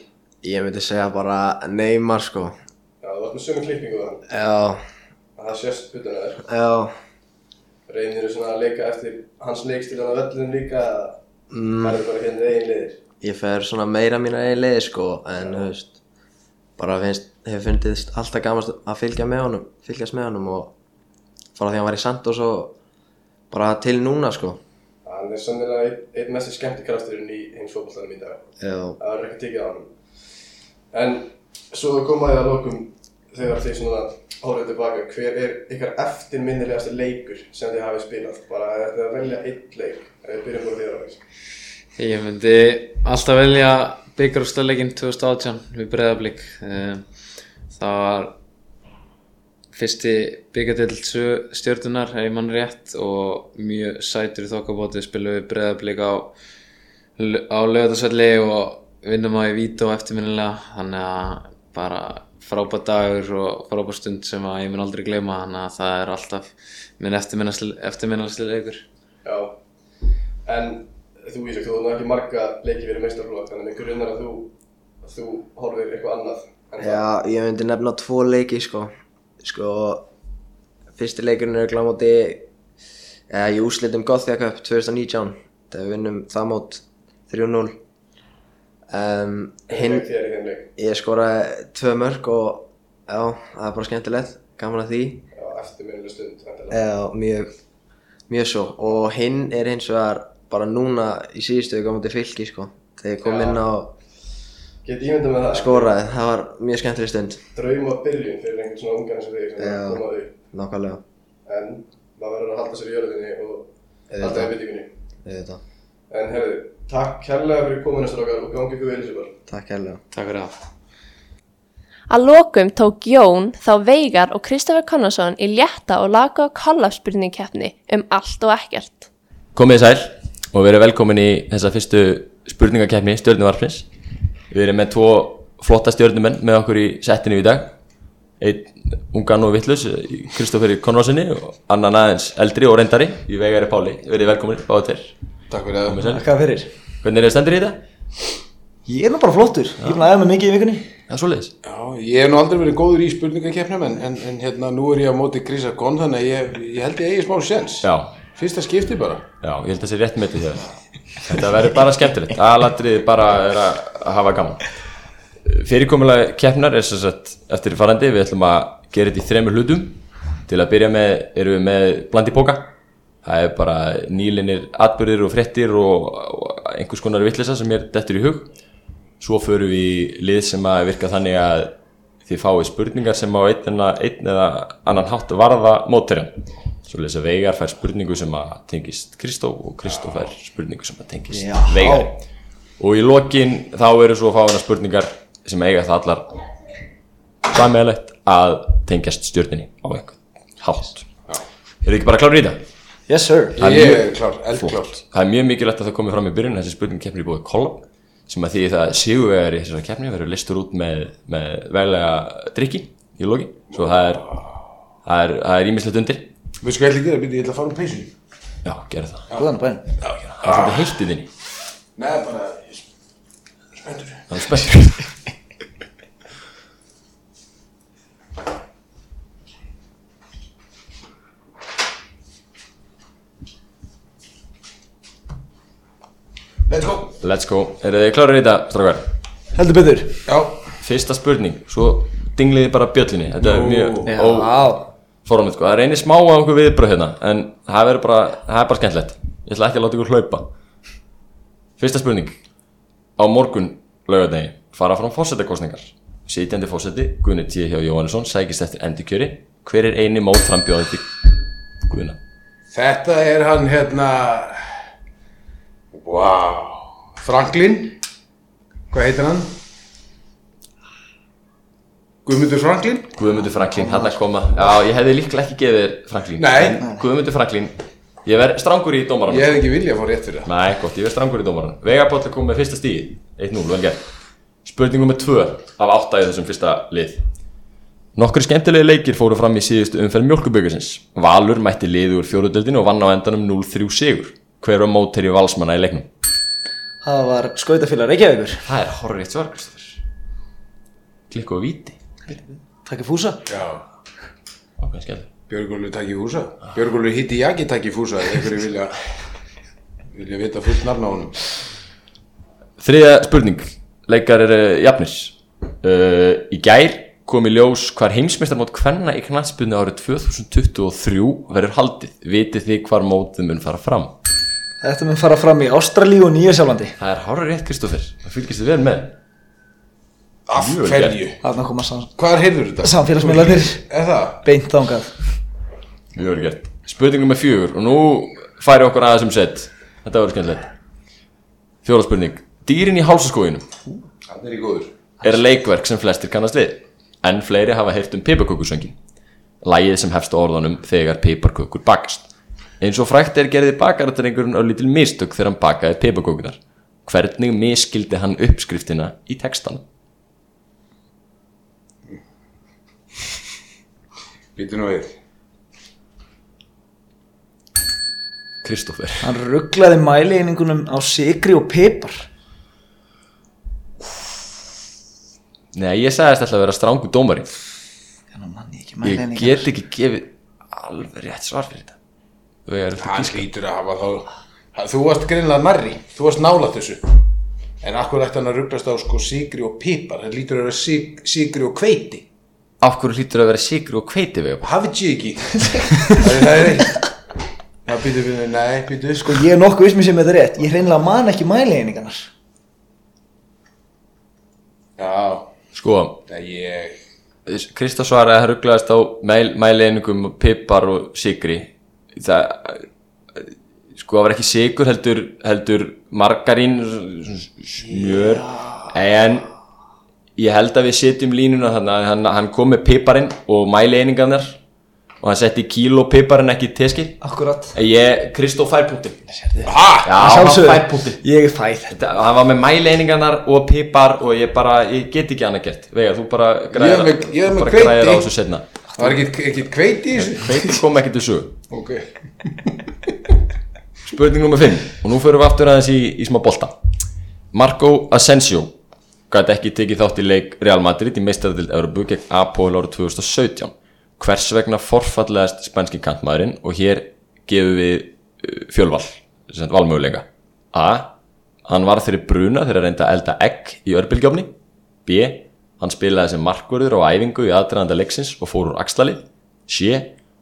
[SPEAKER 7] Ég myndi segja bara Neymar sko.
[SPEAKER 1] Já, þú ert með sömu klippingu hann.
[SPEAKER 7] Já,
[SPEAKER 1] að Það sést utan að þér.
[SPEAKER 7] já,
[SPEAKER 1] Reynir þú svona að leika eftir hans leikstil á vellunum líka
[SPEAKER 7] mm,
[SPEAKER 1] verður bara hérna eigin liðir?
[SPEAKER 7] ég fer svona meira mína eigin leiði sko, en þú veist, bara finnst, hefur fundist alltaf gamast að fylgja með honum, fylgjast með honum og frá því hann var í Santos og bara til núna sko.
[SPEAKER 1] Hann er sannilega einn ein mest skemmtikrafturinn í heimsfókbaltanum í dag.
[SPEAKER 7] Já,
[SPEAKER 1] Það verður ekki tekið á hann. En svo að koma því að lokum þegar þið svona horfið tilbaka, hver er ykkar eftirminnilegasti leikur sem þið hafið spilað? Bara ef þið að velja einn leik, ef þið byrjum bara því að veist.
[SPEAKER 6] Ég myndi alltaf velja byggarústalegin 2018 við Breiðablík. Það var fyrsti byggardild stjórnunar, ef ég mann rétt, og mjög sætur í þokkabóti spilum við Breiðablík á, á lögðarsvelli og vinnum á í vító eftirminnilega. Þannig að bara frábært dagur og frábært stund sem að ég mun aldrei gleyma. Þannig að það er alltaf minn eftirminnilegasti leikur.
[SPEAKER 1] Já, en þú Ísak, þú hefði ekki marga leiki verið meistarflokk, þannig að mig grunnar að þú, að þú horfir eitthvað annað en það.
[SPEAKER 7] Já, ég myndi nefna tvo leiki sko. Sko, fyrsti leikurinn er glámóti eða í úslitum Gothia Cup 2019 þegar við vinnum það mót 3-0 um, Hinn, ég skoraði tvö mörg og já, það er bara skemmtilegt, gaman að því.
[SPEAKER 1] Já, eftirminnileg stund, vantilega.
[SPEAKER 7] Já, mjög, mjög svo. Og hinn er hins vegar bara núna í síðustu við komum til fylki sko þegar ég kom
[SPEAKER 1] Já.
[SPEAKER 7] inn á
[SPEAKER 1] Get ímynda með það,
[SPEAKER 7] skoraði, það var mjög skemmtileg stund
[SPEAKER 1] drauma byrjun fyrir einhvern svona ungarn sem þig sem er
[SPEAKER 7] Já.
[SPEAKER 1] að koma upp.
[SPEAKER 7] nákvæmlega,
[SPEAKER 1] En maður verður að halda sér í jörðinni og halda í byrjunni.
[SPEAKER 7] auðvitað,
[SPEAKER 1] En herðu, takk kærlega fyrir kominu strákar og gangi ykkur vel í sig bara.
[SPEAKER 7] takk hérlega
[SPEAKER 6] Takk fyrir það.
[SPEAKER 3] Að lokum tók Jón þá Veigar og Kristoffer Connorsson í létta og laga kollafspurningkeppni um allt og ekkert.
[SPEAKER 2] Komið sæl og verið velkomin í þessa fyrstu spurningakeppni stjórnuvarpins. Við erum með tvo flotta stjórnumenn með okkur í settinu í dag. Einn ungan og vittlus, Kristoffer Konrásinni og annan aðeins eldri og reyndari í Vegari Páli. Verið velkomin, báðu tveir.
[SPEAKER 8] Takk fyrir það.
[SPEAKER 2] Hvernig er þið stendur í þetta?
[SPEAKER 9] Ég er nú bara flottur. Ég er búin að æfa mig mikið í vikunni.
[SPEAKER 2] Já, svoleiðis.
[SPEAKER 8] Já, ég hef nú aldrei verið góður í spurningakeppnum en, en, en hérna nú er ég á móti Grísa Gonn þannig að ég, ég held ég eigi smá sens.
[SPEAKER 2] Já,
[SPEAKER 8] Fyrsta skipti bara.
[SPEAKER 2] já, ég held að það sé rétt með því þér. Þetta verður bara skemmtilegt. Aðalatrið bara er að hafa gaman. Fyrirkomulega keppnar er sem sagt eftir farandi. Við ætlum að gera þetta í þremur hlutum. Til að byrja með erum við með blandi póka. Það er bara nýlinir atbyrðir og fréttir og, og einhvers konar vittlisa sem er dettur í hug. Svo förum við í lið sem að virka þannig að þið fáið spurningar sem á einn, einn eða annan hátt varða mótverjan. Svo lesa Veigar fær spurningu sem að tengist Kristó og Kristó fær spurningu sem að tengist
[SPEAKER 9] Já.
[SPEAKER 2] Veigar. Og í lokin þá eru svo fáina spurningar sem eiga það allar sammeðalegt að tengjast stjórninni á einhvern hátt. Eru þið ekki bara klárir í þetta?
[SPEAKER 9] Yes sir.
[SPEAKER 2] Það
[SPEAKER 8] Ég er klár, eldklár.
[SPEAKER 2] Það er mjög mikilvægt að það komi fram í byrjun þessi spurning keppnir í búið kollab sem að því það sigurvegar í þessari keppni verður listur út með, með veglega drikki í loki svo það er það er, það er ímislegt undir
[SPEAKER 8] Við sko ég ætla að gera, ég ætla að fara um peysunni.
[SPEAKER 2] Já, gera það
[SPEAKER 9] Góðan bæn.
[SPEAKER 2] Já, gera það Það er svolítið heitt í þinni
[SPEAKER 8] Nei, bara, ég spenntur.
[SPEAKER 2] Það er spenntur
[SPEAKER 8] Let's go.
[SPEAKER 2] Let's go Eru þið klárir í þetta, strákar?
[SPEAKER 9] Heldur betur.
[SPEAKER 8] Já,
[SPEAKER 2] Fyrsta spurning, svo dingliði bara bjöllinni Þetta er mjög
[SPEAKER 9] Já.
[SPEAKER 2] Óformið sko. Það reynir smá á einhver viðbröð hérna En það, verður bara, það er bara skemmtilegt Ég ætla ekki að láta ykkur hlaupa Fyrsta spurning Á morgun laugardegi fara fram fórsetakostningar Sitjandi fórseti, Gunni T. hjá Jóhannesson Sækist eftir endurkjöri Hver er eini mótframbjóðið til Gunna?
[SPEAKER 8] þetta er hann hérna, wow, Franklin, hvað heitir hann? Guðmundur Franklin?
[SPEAKER 2] Guðmundur Franklín, hann að koma. Já, ég hefði líklega ekki gefið þér Franklín
[SPEAKER 8] Nei.
[SPEAKER 2] En Guðmundur Franklín Ég verð strangur í dómarann
[SPEAKER 8] Ég hef ekki viljað að fá rétt fyrir það.
[SPEAKER 2] Nei, gott, ég verð strangur í dómarann Vegapóll er komið með fyrsta stíði 1-0, vel gert. Spurningum með 2 af 8 í þessum fyrsta lið. Nokkur skemmtilegi leikir fóru fram í síðustu umferð mjölkuböggisins Valur mætti liði úr fjóruðöldinu og vann á endanum 0-3 sigur. Hver var móteri valsmanna í leiknum?
[SPEAKER 9] Það var skautafélag Reykjavíkur.
[SPEAKER 2] Það er horrið eitt svar, Kristoffer Klikku og víti
[SPEAKER 9] Takk í fúsa.
[SPEAKER 8] Já,
[SPEAKER 2] Ákveðin skemmt
[SPEAKER 8] Björgólu takk í fúsa. Björgólu hitti Jaki takk í fúsa, ef einhverju vilja, vilja vita fullt nafn á honum.
[SPEAKER 2] Þriðja spurning Leikar eru jafnir uh, Í gær kom í ljós hvar heimsmeistarmót kvenna í knatsbyrnu árið 2023 verður haldið Vitið þið hvar mótið mun fara fram?
[SPEAKER 9] Þetta mun fara fram í Ástralíu og Nýja Sjálflandi.
[SPEAKER 2] Það er hárið rétt Kristoffer Það fylgist þið vel með
[SPEAKER 8] Af hverju?
[SPEAKER 9] Þarna koma sam,
[SPEAKER 8] Hvar heyrður þetta?
[SPEAKER 9] samfélagsmiðlarnir.
[SPEAKER 8] Er það?
[SPEAKER 9] beint þangað.
[SPEAKER 2] Mjög vel gert. Spurning nummer fjögur og nú færi okkur aðeins um sett Þetta verður skemmtilegt. Fjóra spurning. Dýrin í hálsaskóginum.
[SPEAKER 8] Hann er í góður.
[SPEAKER 2] Er leikverk sem flestir kannast við. En fleiri hafa heyrt um piparkökusöngin Lægið sem hefst á orðanum þegar piparkökur bakast. Eins og frækt er gerði bakarættarengurinn á lítil mistök þegar hann bakaði piparkökunar Hvernig miskildi hann uppskriftina í textanum?
[SPEAKER 8] Býtu nú við.
[SPEAKER 2] Kristoffer
[SPEAKER 9] Hann rugglaði mæleiningunum á sigri og pipar.
[SPEAKER 2] Nei, ég sagðist alltaf að vera strángu dómari.
[SPEAKER 9] Þannig manni ekki
[SPEAKER 2] Ég
[SPEAKER 9] mæleiningar
[SPEAKER 2] get ekki gefið alveg rétt svar fyrir þetta. Gíska
[SPEAKER 8] hlýtur að hafa þá Þú varst greinlega narri Þú varst nálægt þessu. En akkur ætti hann að rugglast á sko sigri og pipar? Það lítur að vera sig, sigri og hveiti
[SPEAKER 2] Af hverju hlýtur að vera sigri og hveiti við
[SPEAKER 8] Hafið ég ekki? Það er eitt Það býtu við, nei, býtu
[SPEAKER 9] Sko. Ég er nokkuð viss mér sem þetta er rétt. Ég hreinlega man ekki mæleiningarnar
[SPEAKER 8] Já,
[SPEAKER 2] Sko,
[SPEAKER 8] nei, ég
[SPEAKER 2] Kristof svaraði að hann rugglaðist á mæl, mæleiningum, pipar og sigri það sko það var ekki sigur heldur, heldur margarín smjör. En ég held að við setjum línuna þannig að hann, hann kom með piparinn og mæleiningarnar og hann setti kíló piparinn ekki í teskil
[SPEAKER 9] Akkurat
[SPEAKER 2] ég, Kristof fær punktin
[SPEAKER 8] Ha?
[SPEAKER 2] já, hann fær punktin
[SPEAKER 9] Ég er fæð
[SPEAKER 2] Þetta- hann var með mæleiningarnar og pipar og ég bara, ég get ekki annað gert. Veigar, þú bara
[SPEAKER 8] Ég með- ég er með
[SPEAKER 2] græðir setna
[SPEAKER 8] Það var ekki, ekki þessu.
[SPEAKER 2] Hveitir kom ekki til sögu.
[SPEAKER 8] Ok.
[SPEAKER 2] Spurning nummer 5 og nú förum við aftur aðeins í, í smá bolta. Marco Asensio gæti ekki tekið þátt í leik Real Madrid í meistaradild Európu gegn Apol árið 2017 hvers vegna forfallegast spænski kantmaðurinn og hér gefum við uh, fjölval valmöguleika A. Hann var fyrir bruna þegar reynda að elda egg í örbylgjófni B. Hann spilaði sem markvörður á æfingu í aðdraðanda leiksins og fór úr axlali C.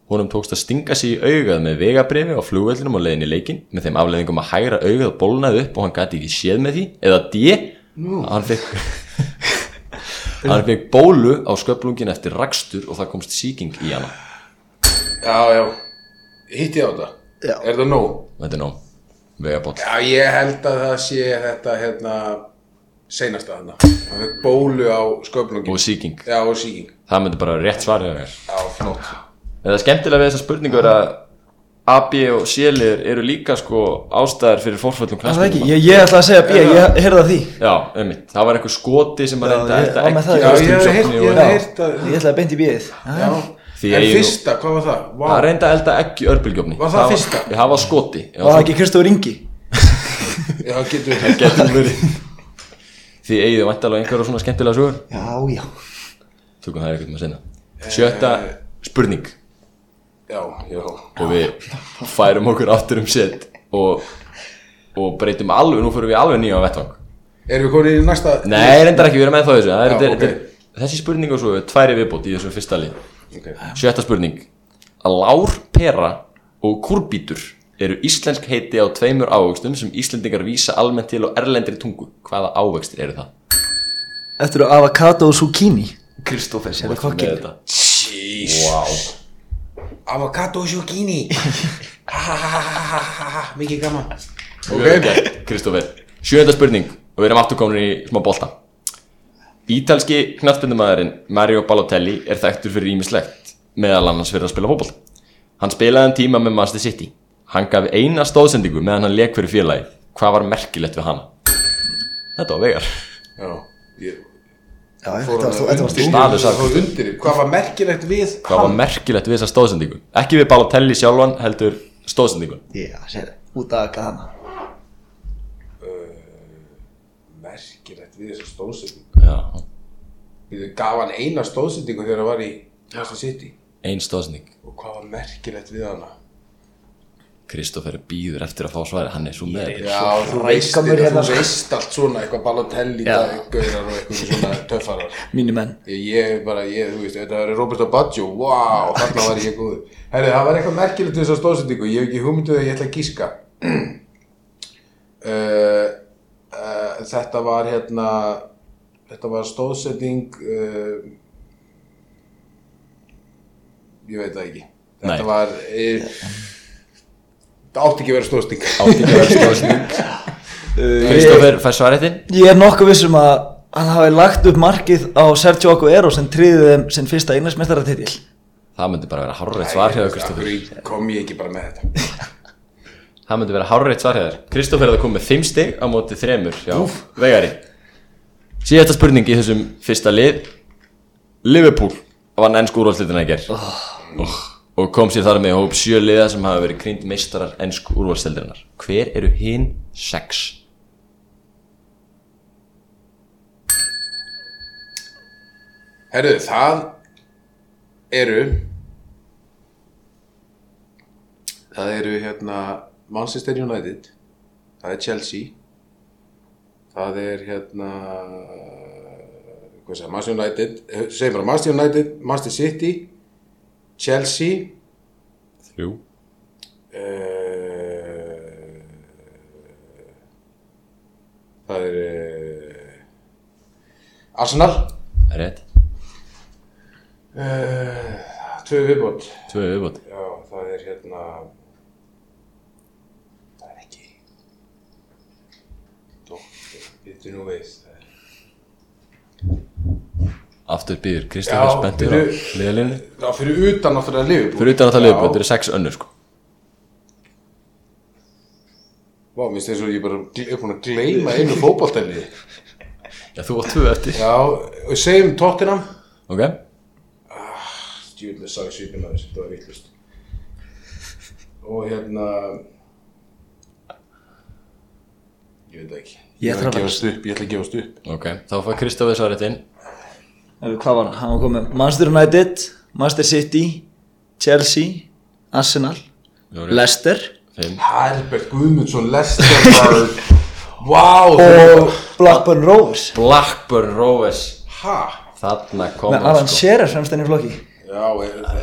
[SPEAKER 2] Honum tókst að stinga sig í augað með vegabrifi á flugvellinum og leiðin í leikin með þeim afleiðingum að hægra augað bólnaði upp og hann gæti ekki séð með því eða D. Hann fekk Hann fekk bólu á sköplungin eftir rakstur og það komst síking í hana.
[SPEAKER 8] Já, já. Hitti ég á þetta?
[SPEAKER 9] Já.
[SPEAKER 8] Er það nóg?
[SPEAKER 2] Þetta er nóg. Vegaból
[SPEAKER 8] Já, ég held að það sé þetta hérna seinasta þarna. Það fekk bólu á sköflungin
[SPEAKER 2] og síking
[SPEAKER 8] Já, og síking
[SPEAKER 2] Það myndi bara rétt svar hjá þér.
[SPEAKER 8] Já, flott.
[SPEAKER 2] En það skemmtilega við þessa spurningu er að A, B og C-liður eru líka sko ástæðar fyrir forföllum
[SPEAKER 9] Það er ekki,
[SPEAKER 2] knæspinum
[SPEAKER 9] ég, ég ætla að segja B, ég heyrði af því.
[SPEAKER 2] Já, einmitt, það var einhver skoti sem að reynda
[SPEAKER 9] ég- var með það,
[SPEAKER 8] Já,
[SPEAKER 2] ekki
[SPEAKER 8] ég hef heyrt, ég hef heyrt að
[SPEAKER 9] Ég ætlaði beint í B-ið.
[SPEAKER 8] En fyrsta, hvað var það?
[SPEAKER 2] Það reynda að elda ekki örbylgjófni
[SPEAKER 8] Var það fyrsta?
[SPEAKER 2] Það var skoti. Já,
[SPEAKER 9] Var það ekki Kristóður Ingi?
[SPEAKER 8] já, getur við
[SPEAKER 2] Getur verið. Því eigið vantalega einhverja svona skemmtilega sögur?
[SPEAKER 9] Já, já.
[SPEAKER 2] Tökum það eitthvað með sinna. Sjötta spurning
[SPEAKER 8] Já, já
[SPEAKER 2] og við færum okkur aftur um set og, og breytum alveg, nú fyrir við alveg nýja á vettvang
[SPEAKER 8] Erum við komin í næsta
[SPEAKER 2] Nei, reyndar ekki, við erum ennþá í þessu Það er,
[SPEAKER 8] Já,
[SPEAKER 2] þetta er-
[SPEAKER 8] ok.
[SPEAKER 2] þetta er- Þessi spurning og svo er tværi viðbót í þessu fyrsta lið
[SPEAKER 8] Ok.
[SPEAKER 2] Sjötta spurning Lár, pera og kurbítur eru íslensk heiti á tveimur ávöxtum sem Íslendingar vísa almennt til á erlendri tungu Hvaða ávöxtir eru það?
[SPEAKER 9] Þetta eru avocado og zucchini
[SPEAKER 2] Kristófer, sem
[SPEAKER 9] er kokkinn.
[SPEAKER 8] Jeez
[SPEAKER 2] Wow.
[SPEAKER 8] Avocado zucchini. Ha, ha, ha, ha, ha, ha, Mikið gaman.
[SPEAKER 2] Ok, Kristófer Sjönda spurning. Og við erum aftur komin í smá bolta. Ítalski knattspindumæðurinn Mario Balotelli er þekktur fyrir ímislegt meðal annars fyrir að spila fótbolta. Hann spilaði en tíma með Manchester City. Hann gaf eina stóðsendingu meðan hann leik fyrir félagi Hvað var merkilegt við hana? Þetta var vegar
[SPEAKER 8] Já, ég
[SPEAKER 9] Já, þetta var, stóð
[SPEAKER 8] Hvað var merkilegt við
[SPEAKER 2] Hvað var merkilegt við þessa stóðsendingu? Ekki við Balotelli sjálfan heldur stóðsendingu
[SPEAKER 9] Já, sér, út að akka hana.
[SPEAKER 8] Merkilegt við þessa stóðsendingu
[SPEAKER 2] Já,
[SPEAKER 8] Við gaf hann eina stóðsendingu þegar hann var í Manchester City.
[SPEAKER 2] Ein stóðsending
[SPEAKER 8] Og hvað var merkilegt við hana
[SPEAKER 2] Kristófer býður eftir að fá svarið, hann er svo með
[SPEAKER 8] Já, þú veist,
[SPEAKER 9] hérna,
[SPEAKER 8] þú veist allt svona Eitthvað Balotelli. Gaurar og eitthvað svona töffarar
[SPEAKER 9] Mínir menn
[SPEAKER 8] Ég, ég bara, ég, þú veist, þetta var Roberto Baggio, wow, þarna var ég góður. Herri, það var eitthvað merkilegt við þessa stóðsendingu, ég hef ekki hugmynduð að ég ætla að gíska. uh, uh, þetta var hérna, þetta var stóðsetning uh, ég veit það ekki þetta
[SPEAKER 2] Nei.
[SPEAKER 8] var uh, átti ekki að vera stóðsetning
[SPEAKER 2] Átti ekki að vera stóðsning Kristoffer fær svaretinn
[SPEAKER 9] Ég er nokkuð vissum að hann hafi lagt upp markið á Sergio Aguero sem tryði þeim sinn fyrsta einnarsmestaratitil
[SPEAKER 2] Það myndi bara vera hárreitt svar hjá þér, Kristoffer
[SPEAKER 8] Akkur kom ég ekki bara með þetta?
[SPEAKER 2] Það myndi vera hárreitt svar hjá þér. Kristoffer er að koma með 5 stig á móti þremur hjá Vegari. Síðasta spurning í þessum fyrsta lið. Liverpool vann ennsku úrvalslitina í ger oh. Og kom sér þar með hóp sjö liða sem hafa verið krýnd meistarar ennsku úrvalslitinnar Hver eru hinn sex?
[SPEAKER 8] Herðu, það eru það eru hérna Manchester United það er Chelsea það er hérna hvað segja, Manchester United segjum bara Manchester United, Manchester City Chelsea.
[SPEAKER 2] Þrjú.
[SPEAKER 8] Uh, það er uh, Arsenal.
[SPEAKER 2] Rétt.
[SPEAKER 8] Uh, tvö viðbót.
[SPEAKER 2] Tvö viðbót.
[SPEAKER 8] Já, það er hérna Það er ekki Dóttir, nú við. það er-
[SPEAKER 2] Aftur býður Kristoffer spenntur á liðalínu
[SPEAKER 8] Já, fyrir utan náttúrulega Liverpool.
[SPEAKER 2] Fyrir utan að það
[SPEAKER 8] Já.
[SPEAKER 2] liðbót, þetta eru sex önnur sko.
[SPEAKER 8] Vá, minnst eins og ég bara er búin að gleyma einu fótboltæli
[SPEAKER 2] Já, þú átt tvö eftir.
[SPEAKER 8] Já, og segjum Tottenham.
[SPEAKER 2] Ok.
[SPEAKER 8] Djúvel með sagði svipin að þessu, þetta var vittlust Og hérna Ég veit það ekki.
[SPEAKER 9] Ég
[SPEAKER 8] ætla að gefast upp, ég ætla að gefast upp.
[SPEAKER 2] Ok, þá fær Kristoffer svaretinn
[SPEAKER 9] Hvað var hann? Hann var komið Manchester United, Manchester City, Chelsea, Arsenal,
[SPEAKER 2] Jóri.
[SPEAKER 9] Leicester.
[SPEAKER 8] Herbert Guðmundsson, Lester var Vá,
[SPEAKER 9] og Blackburn Rovers.
[SPEAKER 2] Blackburn Rovers.
[SPEAKER 8] Hæ?
[SPEAKER 2] Þarna kom
[SPEAKER 9] með
[SPEAKER 2] hann,
[SPEAKER 9] Alan
[SPEAKER 2] sko.
[SPEAKER 9] Shearer fremst enn í flokki.
[SPEAKER 8] Já,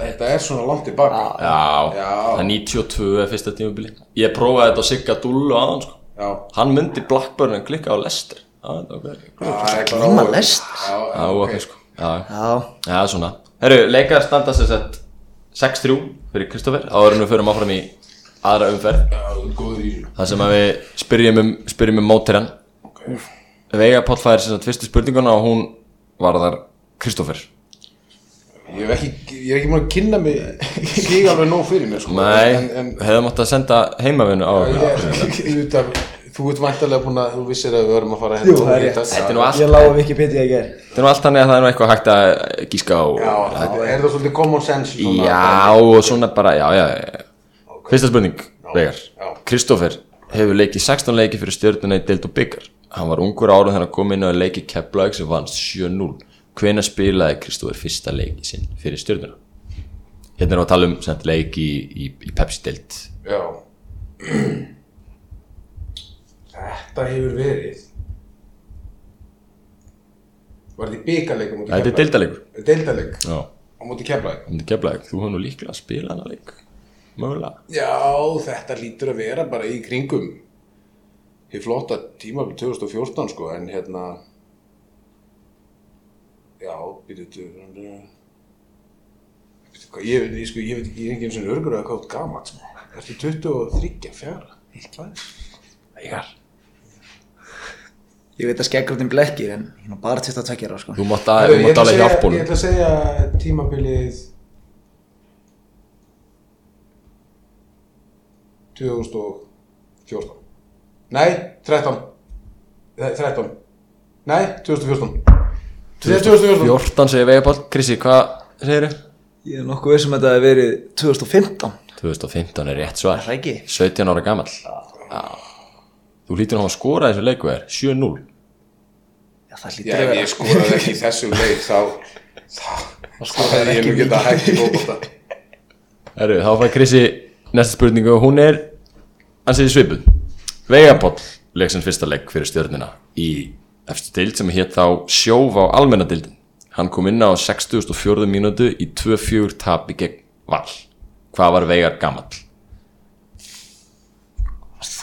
[SPEAKER 8] þetta er svona langt tilbaka
[SPEAKER 2] Já,
[SPEAKER 8] Já.
[SPEAKER 2] það er 92 er fyrsta tímabili. Ég prófaði þetta á Sigga Dullu aðan sko.
[SPEAKER 8] Já,
[SPEAKER 2] Hann myndi Blackburn en klikka á ok
[SPEAKER 8] það er
[SPEAKER 9] Glíma
[SPEAKER 8] bara
[SPEAKER 9] Leicester.
[SPEAKER 8] Já,
[SPEAKER 2] Já,
[SPEAKER 8] ok.
[SPEAKER 2] ok sko Já,
[SPEAKER 9] Já,
[SPEAKER 2] já svona. Herru, leikar standa sér sett 6-3 fyrir Kristoffer Áður en við förum áfram í aðra umferð.
[SPEAKER 8] Já, er
[SPEAKER 2] Það sem að við spyrjum um, spyrjum um mótirann
[SPEAKER 8] Ok.
[SPEAKER 2] Veiga Páll fær sem sagt fyrstu spurninguna og hún var þar Kristoffer
[SPEAKER 8] Ég hef ekki, ég er ekki múin að kynna mig Stíg alveg nóg fyrir mér sko.
[SPEAKER 2] Nei,
[SPEAKER 8] En, en
[SPEAKER 2] hefðum átt að senda heimavinu á okkur.
[SPEAKER 8] ég, ég, Þú ert væntalega búin að Þú vissir að við verðum að fara
[SPEAKER 9] Jú, það er rétt.
[SPEAKER 2] Þetta. Er nú allt
[SPEAKER 9] ég lág að Wikipedia í ger
[SPEAKER 2] Þetta er nú allt þannig að það er nú eitthvað hægt að gíska á
[SPEAKER 8] Já, það er það svolítið common sense svona,
[SPEAKER 2] Já, og svona bara, já, já, já. Fyrsta spurning, Veigar.
[SPEAKER 8] já.
[SPEAKER 2] Kristoffer hefur leikið 16 leiki fyrir stjórnuna í Deild og Byggar. Hann var ungur árum þegar hann kom inn og leikið Keflavík sem vannst 7-0 Hvenær spilaði Kristoffer fyrsta leiki sinn fyrir stjórnuna? Hérna erum við að tala um sem sagt, leik í, í, í Pepsi Deild.
[SPEAKER 8] Já Þetta hefur verið Var þetta í byggarleikum
[SPEAKER 2] Þetta er deildaleikur
[SPEAKER 8] Deildaleg
[SPEAKER 2] Já,
[SPEAKER 8] á móti keflaði
[SPEAKER 2] þetta er Keflavík, þú hefur nú líklega að spila hana leik. Mögulega.
[SPEAKER 8] Já, þetta lítur að vera bara í kringum Hér flotta tímabil 2014 sko En hérna Já, býtu Ég veit, sko, ég veit ekki, ég er ekki eins og örgur að hvað út gamalt sko. Ertu 23, fjara?
[SPEAKER 2] Veigar
[SPEAKER 9] Ég veit að skeggröndin blekkir en ég nú bara til að tvekja á sko.
[SPEAKER 2] Þú mátt
[SPEAKER 8] ég
[SPEAKER 2] alveg hjálpa
[SPEAKER 8] Ég
[SPEAKER 2] honum
[SPEAKER 8] ætla að segja tímabilið 2014 Nei, 13 Nei, 13 Nei, 2014 Nei, 2014
[SPEAKER 2] 14 segir Veigar Páll, Krissi, hvað segir þau?
[SPEAKER 9] Ég er nokkuð vissum að þetta hefur verið 2015
[SPEAKER 2] 2015 er rétt svar.
[SPEAKER 9] Það er ekki?
[SPEAKER 2] 17 ára gamall. Já. Þú hlýtur að hafa skorað þessu leiku er 7-0
[SPEAKER 9] Já, það
[SPEAKER 8] Já,
[SPEAKER 9] hlýtur að
[SPEAKER 8] ef
[SPEAKER 9] vera.
[SPEAKER 8] ég skoraði ekki í þessum leik þá þá skoraði ég nú geta hægt í fókbólta
[SPEAKER 2] Herru, þá fær Krissi næsta spurningu. Og hún er ansið svipuð. Veigapoll leik sem fyrsta leik fyrir stjörnina í eftir dild sem hétt þá sjóf á almenna dildin hann kom inn á 64. mínútu í 2-4 tapi gegn Val. Hvað var Veigar gamall?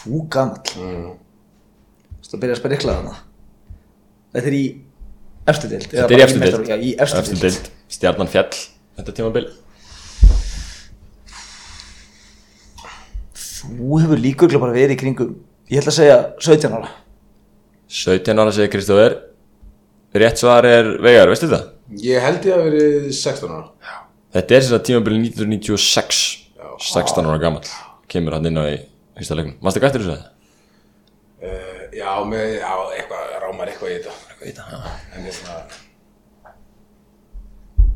[SPEAKER 9] Þú gamall Þú veist að byrja að spyrja ykla þarna Þetta er í eða
[SPEAKER 2] Þetta er í deild.
[SPEAKER 9] Já, í efstu deild.
[SPEAKER 2] Stjarnan fjall. Þetta tímabil.
[SPEAKER 9] Þú hefur líka bara verið í kringum Ég ætla að segja 17 ára.
[SPEAKER 2] 17 ára segir Kristófer. Rétt svar er Veigar, veistu það?
[SPEAKER 8] Ég held ég að verið 16 ára.
[SPEAKER 2] Þetta er þess að tímabili 1996 16 ára gamall. Kemur hann inn á í fyrsta leiknum. Mástu ekki eftir þessu? Það?
[SPEAKER 8] uh, Já, með, já, eitthvað, rámar eitthvað í þetta. Eitthvað í þetta, já. En svona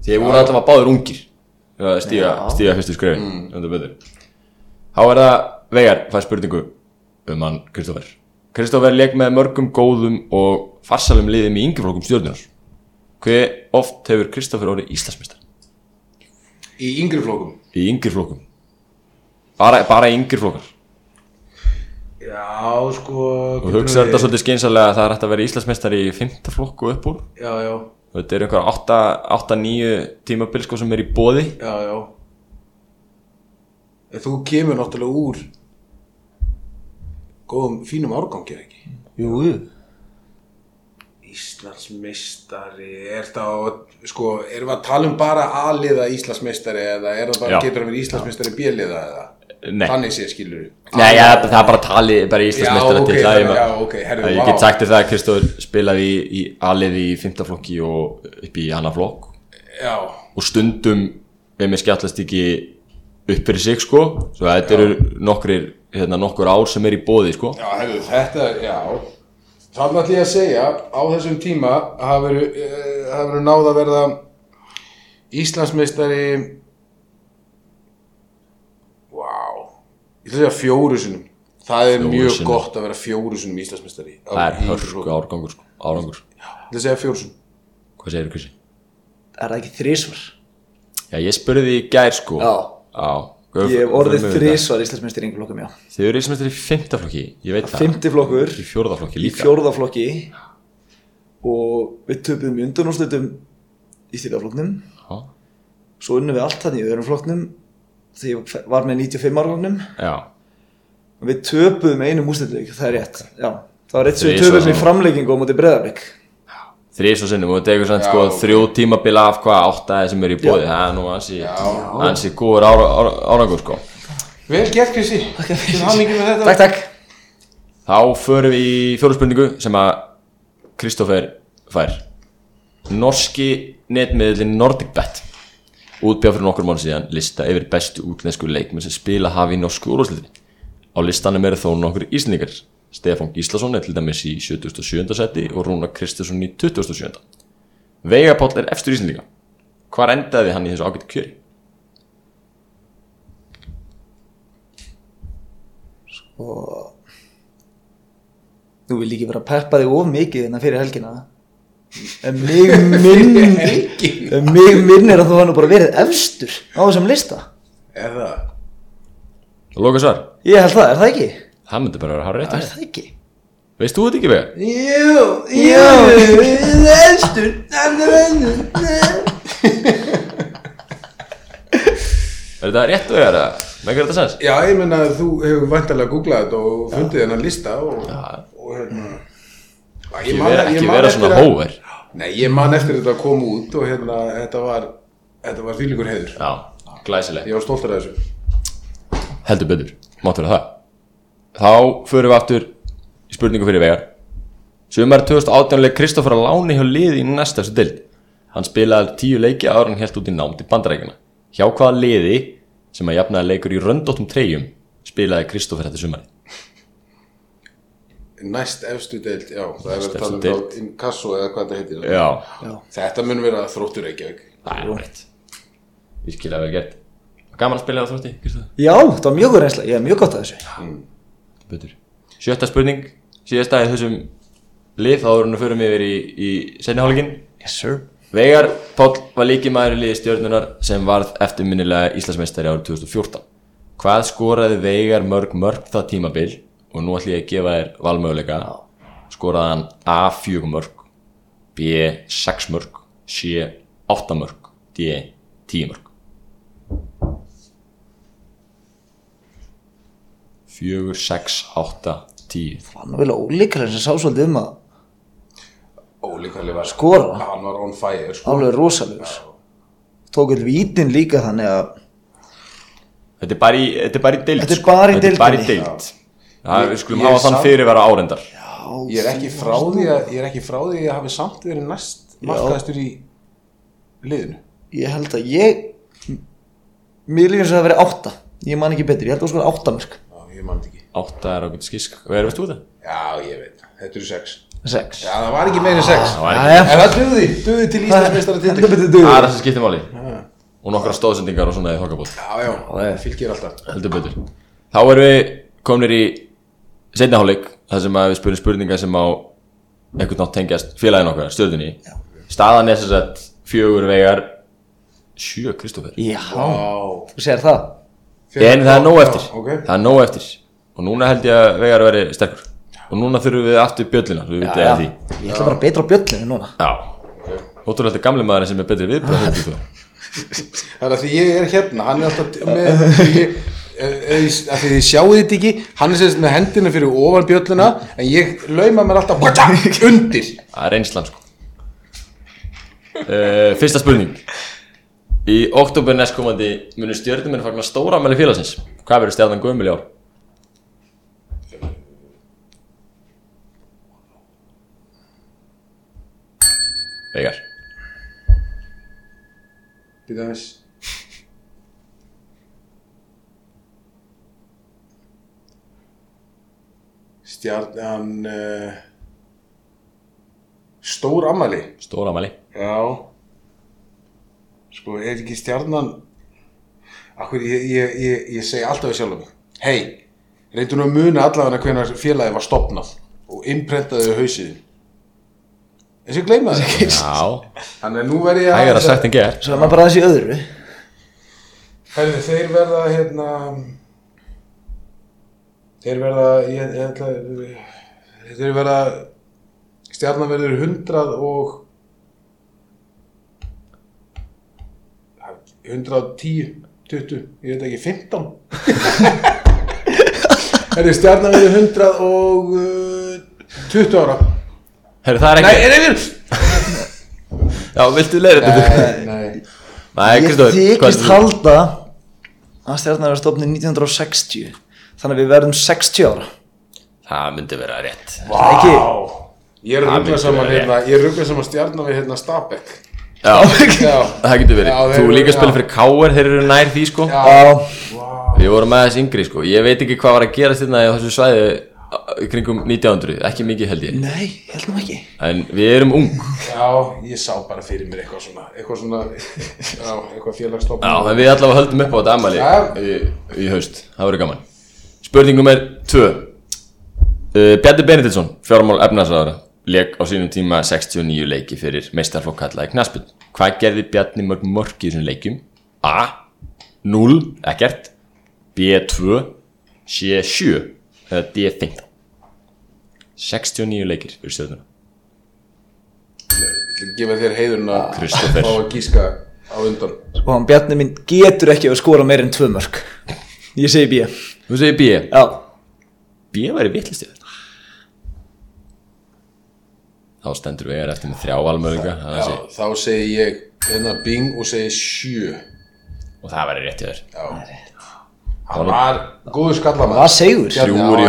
[SPEAKER 2] Þið voru alltaf að báður ungir. Að stíga, stíga fyrstu skrefin mm. Há er það Veigar fær spurningu um hann Kristófer. Kristófer leik með mörgum góðum og farsalum liðum í yngjaflokkum stjórnunar Hver oft hefur Kristófer orðið Íslandsmeistar?
[SPEAKER 8] Í yngri flókum
[SPEAKER 2] Í yngjaflokkum bara, bara yngjaflokkar
[SPEAKER 8] Já, sko
[SPEAKER 2] og hugsa þetta svolítið skeinsalega að það er hægt að vera Íslandsmeistar í 5. flokku upp úr
[SPEAKER 8] Já, já,
[SPEAKER 2] þetta er einhver 8-9 tímabil sko sem er í bóði
[SPEAKER 8] já, já þú kemur náttúrulega úr góðum, fínum árgangi, er ekki?
[SPEAKER 9] Jú, jú
[SPEAKER 8] Íslandsmeistari, er það, sko, erum við að tala um bara A-liða Íslandsmeistari eða er það bara,
[SPEAKER 2] Já.
[SPEAKER 8] getur það verið Íslandsmeistari B-liða eða?
[SPEAKER 2] Nei.
[SPEAKER 8] Þannig sé skilur
[SPEAKER 2] Nei, ja, það er bara tali, bara Íslandsmeistara
[SPEAKER 8] Já, ok,
[SPEAKER 2] til að
[SPEAKER 8] þannig- já, ok, herðu,
[SPEAKER 2] Ég get sagt það að Kristóður spilaði í, í A-liði í 5. flokki og upp í annar flokk.
[SPEAKER 8] Já,
[SPEAKER 2] og stundum er mér skjallast ekki upp fyrir sig sko svo þetta eru nokkrir, hérna, nokkur ár sem er í bóði sko.
[SPEAKER 8] Já, herru, þetta, já. Þannig ætlum ég að segja, á þessum tíma hafa verið uh, hafa verið náð að verða Íslandsmeistari Vá Ég ætla að segja fjóru sinum Það er
[SPEAKER 2] Fjórum
[SPEAKER 8] mjög
[SPEAKER 2] sinnum.
[SPEAKER 8] gott að vera fjóru sinum Íslandsmeistari á-
[SPEAKER 2] það er hörku
[SPEAKER 8] flokkum.
[SPEAKER 2] árangur sko, árangur
[SPEAKER 8] Ég ætla að segja fjóru sinum
[SPEAKER 2] hvað segir Krissi?
[SPEAKER 9] Er það ekki þrísvar?
[SPEAKER 2] Já, ég spurði því í gær sko
[SPEAKER 9] Já.
[SPEAKER 2] Já
[SPEAKER 9] Ég hef orðið þrísvar Íslandsmeistir í yngjaflokkum, já
[SPEAKER 2] Þið eru Íslandsmeistar í 5. flokki, ég veit það
[SPEAKER 9] Fymti flokkur
[SPEAKER 2] Í 4. flokki
[SPEAKER 9] í
[SPEAKER 2] líka
[SPEAKER 9] fjórðaflokki og við töpuðum í undanúrslutum í þriðaflokknum
[SPEAKER 2] Já.
[SPEAKER 9] svo unnum við allt þannig í öðrum flokknum þegar ég var með 95 árgóknum við töpuðum einum úrslutleik, það er rétt. Já, það var eitt sem við töpuðum í
[SPEAKER 2] á-
[SPEAKER 9] framleikingu á móti breðarbygg
[SPEAKER 2] þrís og sinnum og þetta er eitthvað sko þrjú tímabil af hvað áttaði sem er í bóði það er nú ansi, ansi góður ára, ára, árangur sko.
[SPEAKER 8] Vel gert Krissi. Til hamingi með þetta.
[SPEAKER 9] Takk, takk.
[SPEAKER 2] Þá förum við í fjóru spurningu sem að Kristófer fær. Norski netmiðlinn NordicBet útbjáð fyrir nokkur mánu síðan lista yfir bestu útlensku leikmenn sem spila hafi í norsku úrvarslitinni á listanum eru þó nokkur íslendingar Stefán Gíslason er til dæmis í 77. seti og Rúna Kristinsson í 27. Veiga Páll er efstur íslendinga hvar endaði hann í þessu ágættu kjöri?
[SPEAKER 9] og þú vil ekki vera að peppa þig of mikið hérna fyrir helgina en mig minn en mig minn er að þú hann bara verið efstur á þessum lista
[SPEAKER 8] Er það?
[SPEAKER 2] Loka svar,
[SPEAKER 9] ég held það, er það ekki?
[SPEAKER 2] það myndi bara að hafa rétt
[SPEAKER 9] er það ekki?
[SPEAKER 2] Veist þú þetta ekki Veiga?
[SPEAKER 8] Jú,
[SPEAKER 9] já, efstur
[SPEAKER 2] Er þetta rétt Veigar? eða? Megar þetta sens?
[SPEAKER 8] Já, ég menna að þú hefur vantarlega googlað þetta og fundið þennan lista og, og hérna Já, ég ég
[SPEAKER 2] ekki vera svona hóver
[SPEAKER 8] Nei, ég man eftir þetta að koma út og hérna, þetta var þetta var þvílíkur heiður.
[SPEAKER 2] Já, glæsileg
[SPEAKER 8] Ég var stoltur af þessu.
[SPEAKER 2] Heldur betur, máttu vera það. Þá förum við aftur í spurningu fyrir vegar Sumar 2018 leik Kristoffer að láni hjá liði í næsta þessu dild Hann spilaði tíu leiki en hann helt út í nám til bandarækjana Hjá hvaða liði sem að jafnaði leikur í röndóttum treyjum spilaði Kristoffer þetta sumari
[SPEAKER 8] Næst efstu deild, já Það er verið að tala um inkasso eða hvað þetta heitir.
[SPEAKER 2] Já,
[SPEAKER 8] Þetta mun vera þróttur Reykjavík.
[SPEAKER 2] Það er rétt Virkilega vel gert. Gaman að spila á þrótti,
[SPEAKER 9] já, það var mjög góð reynsla, ég er mjög gott að þessu.
[SPEAKER 2] Betur. Sjötta spurning, síðasta í þessum lið þá erum við förum yfir í, í senniháligin.
[SPEAKER 9] yes sir.
[SPEAKER 2] Veigar Páll var líki maður í liði stjórnunar sem varð eftirminnilega Íslandsmeistari árið 2014. Hvað skoraði Veigar mörg mörg það tímabil og nú ætlum ég að gefa þér valmöguleika. Skoraði hann A 4 mörg, B 6 mörg, C 8 mörg, D 10 mörg. Fjögur, sex, átta, tíu
[SPEAKER 9] það var nú vel ólíkar sem sá svolítið um að
[SPEAKER 8] Óli Kalli var
[SPEAKER 9] Skora.
[SPEAKER 8] Hann var on fire sko.
[SPEAKER 9] alveg rosalegur tók all vítin líka þannig að
[SPEAKER 2] Þetta er bara í, þetta er bara í deild
[SPEAKER 9] Þetta er bara í
[SPEAKER 2] Þetta við skulum hafa þann
[SPEAKER 8] sá-
[SPEAKER 2] fyrir vera árendar
[SPEAKER 8] Ég er ekki frá því að Ég er ekki frá því að hafi samt verið næst markaðastur í liðinu.
[SPEAKER 9] Ég held að ég mér og það hafi verið átta. Ég man ekki betur, ég held að það átta mörg
[SPEAKER 8] Já, ég man þetta ekki.
[SPEAKER 2] Átta er ákveð skísk. Hvað er veist þú það?
[SPEAKER 8] Já, ég veit, þetta eru sex.
[SPEAKER 9] Sex.
[SPEAKER 8] Já, það var ekki meira en sex.
[SPEAKER 2] Var.
[SPEAKER 8] En það döði, döði til Íslandsmeistara
[SPEAKER 9] dugur.
[SPEAKER 2] Það er það sem skiptir máli. Og nokkra stóðsendingar og svona í þokkabót
[SPEAKER 8] Já, já, fylgir alltaf.
[SPEAKER 2] Heldur betur. Þá erum við komnir hálfleik þar sem að við spyrum spurningar sem á einhvern nátt tengjast félagin okkar, stjórnunni Staðan er þess að fjögur vegar sjö Kristoffer
[SPEAKER 9] já,
[SPEAKER 8] Vá.
[SPEAKER 9] Þú segir það?
[SPEAKER 2] En það er nóg eftir.
[SPEAKER 8] Já, ok.
[SPEAKER 2] Það er nóg eftir. Og núna held ég að vegar veri sterkur. Og núna þurfum við aftur bjöllina við
[SPEAKER 9] já,
[SPEAKER 2] því.
[SPEAKER 9] Ég ætla bara betra bjöllinu núna.
[SPEAKER 2] Já. Ótrúlega þetta gamli maður sem er betri viðbröð
[SPEAKER 8] Það er að því ég er hérna, hann er alltaf með eh, eh, að því þið sjáu þetta ekki hann er sérst með hendina fyrir ofan bjölluna en ég lauma mér alltaf bacha, undir.
[SPEAKER 2] Það er reynslan sko. Uh, Fyrsta spurning. Í oktober næstkomandi munur stjórnuminn fagna stóra amæli félagsins. Hvað verður stjarnan gömul í ár? Veigar.
[SPEAKER 8] Býta aðeins Stjarnan uh, Stór ammæli
[SPEAKER 2] Stóra amæli
[SPEAKER 8] Já. Sko, er ekki stjarnan Akkur, ég, ég, ég, ég segi alltaf við sjálfum Hei, reyndu nú að muna allavega hvenær félagi var stopnað og innprentaði hausið En sem gleyma það ekki
[SPEAKER 2] Já.
[SPEAKER 8] Þannig að nú verð ég
[SPEAKER 2] Hægar að sagt en gert.
[SPEAKER 9] Svo er maður bara aðeins í öðru.
[SPEAKER 8] Herði, þeir verða hérna Þeir verða ég, ég ætla Þeir verða Stjarnan verður hundrað og 110 20, ég veit ekki, 15 Herði, stjarnan verður hundrað og uh, 20 ára.
[SPEAKER 2] Herru það er
[SPEAKER 8] Nei,
[SPEAKER 2] ekki
[SPEAKER 8] er yfir!
[SPEAKER 2] Já, viltu leiða þetta?
[SPEAKER 8] Nei, nei.
[SPEAKER 2] Nei,
[SPEAKER 9] ég þykist halda að stjarnar er stofnið 1960 þannig að við verðum 60 ára.
[SPEAKER 2] Það myndi vera rétt.
[SPEAKER 9] Ekki?
[SPEAKER 8] Ég er ruggla saman hérna, ég ruggla saman stjarnan við hérna Stabæk
[SPEAKER 2] Já,
[SPEAKER 8] Já,
[SPEAKER 2] það getur verið.
[SPEAKER 8] Já,
[SPEAKER 2] Þú
[SPEAKER 8] eru-
[SPEAKER 2] líka
[SPEAKER 8] já.
[SPEAKER 2] fyrir K.R. Þeir eru nær því sko.
[SPEAKER 8] Já,
[SPEAKER 9] Já,
[SPEAKER 2] Við vorum aðeins yngri sko. Ég veit ekki hvað var að gerast hérna í þessu svæði uh, í kringum 1900, ekki mikið held ég.
[SPEAKER 9] Nei, ég held nú ekki.
[SPEAKER 2] En við erum ung.
[SPEAKER 8] Já, ég sá bara fyrir mér eitthvað svona, eitthvað svona, já, eitthvað félagsstofn.
[SPEAKER 2] Já, en við allavega höldum upp á þetta ammali
[SPEAKER 8] Já.
[SPEAKER 2] í, í haust, það verður gaman Spurningum er tvö uh, Bjarni Benediktsson, fjármál efnaðsraðara Leik á sínum tíma 69 leiki fyrir meistarflokk kallaði knaspin Hvað gerði Bjarni mörg mörk í þessum leikjum? A. 0, ekkert B. 2 C. 7 eða D. 15 69 leikir fyrir stjórnuna
[SPEAKER 8] Ég að gefa þér heiðurinn að
[SPEAKER 2] Kristófer.
[SPEAKER 8] fá að gíska á undan.
[SPEAKER 9] og hann Bjarni minn getur ekki að skora meir en tvö mörg ég segi B
[SPEAKER 2] Þú segir B
[SPEAKER 9] já,
[SPEAKER 2] B væri þetta Þá stendur við eftir með þrjá valmöðinga
[SPEAKER 8] Já, þá segi ég hérna bing og segi sjö.
[SPEAKER 2] og það væri rétt í þér
[SPEAKER 8] Já. Hann var góður skallamæður.
[SPEAKER 9] það segur
[SPEAKER 8] Bjarni,
[SPEAKER 2] Þrjúgur í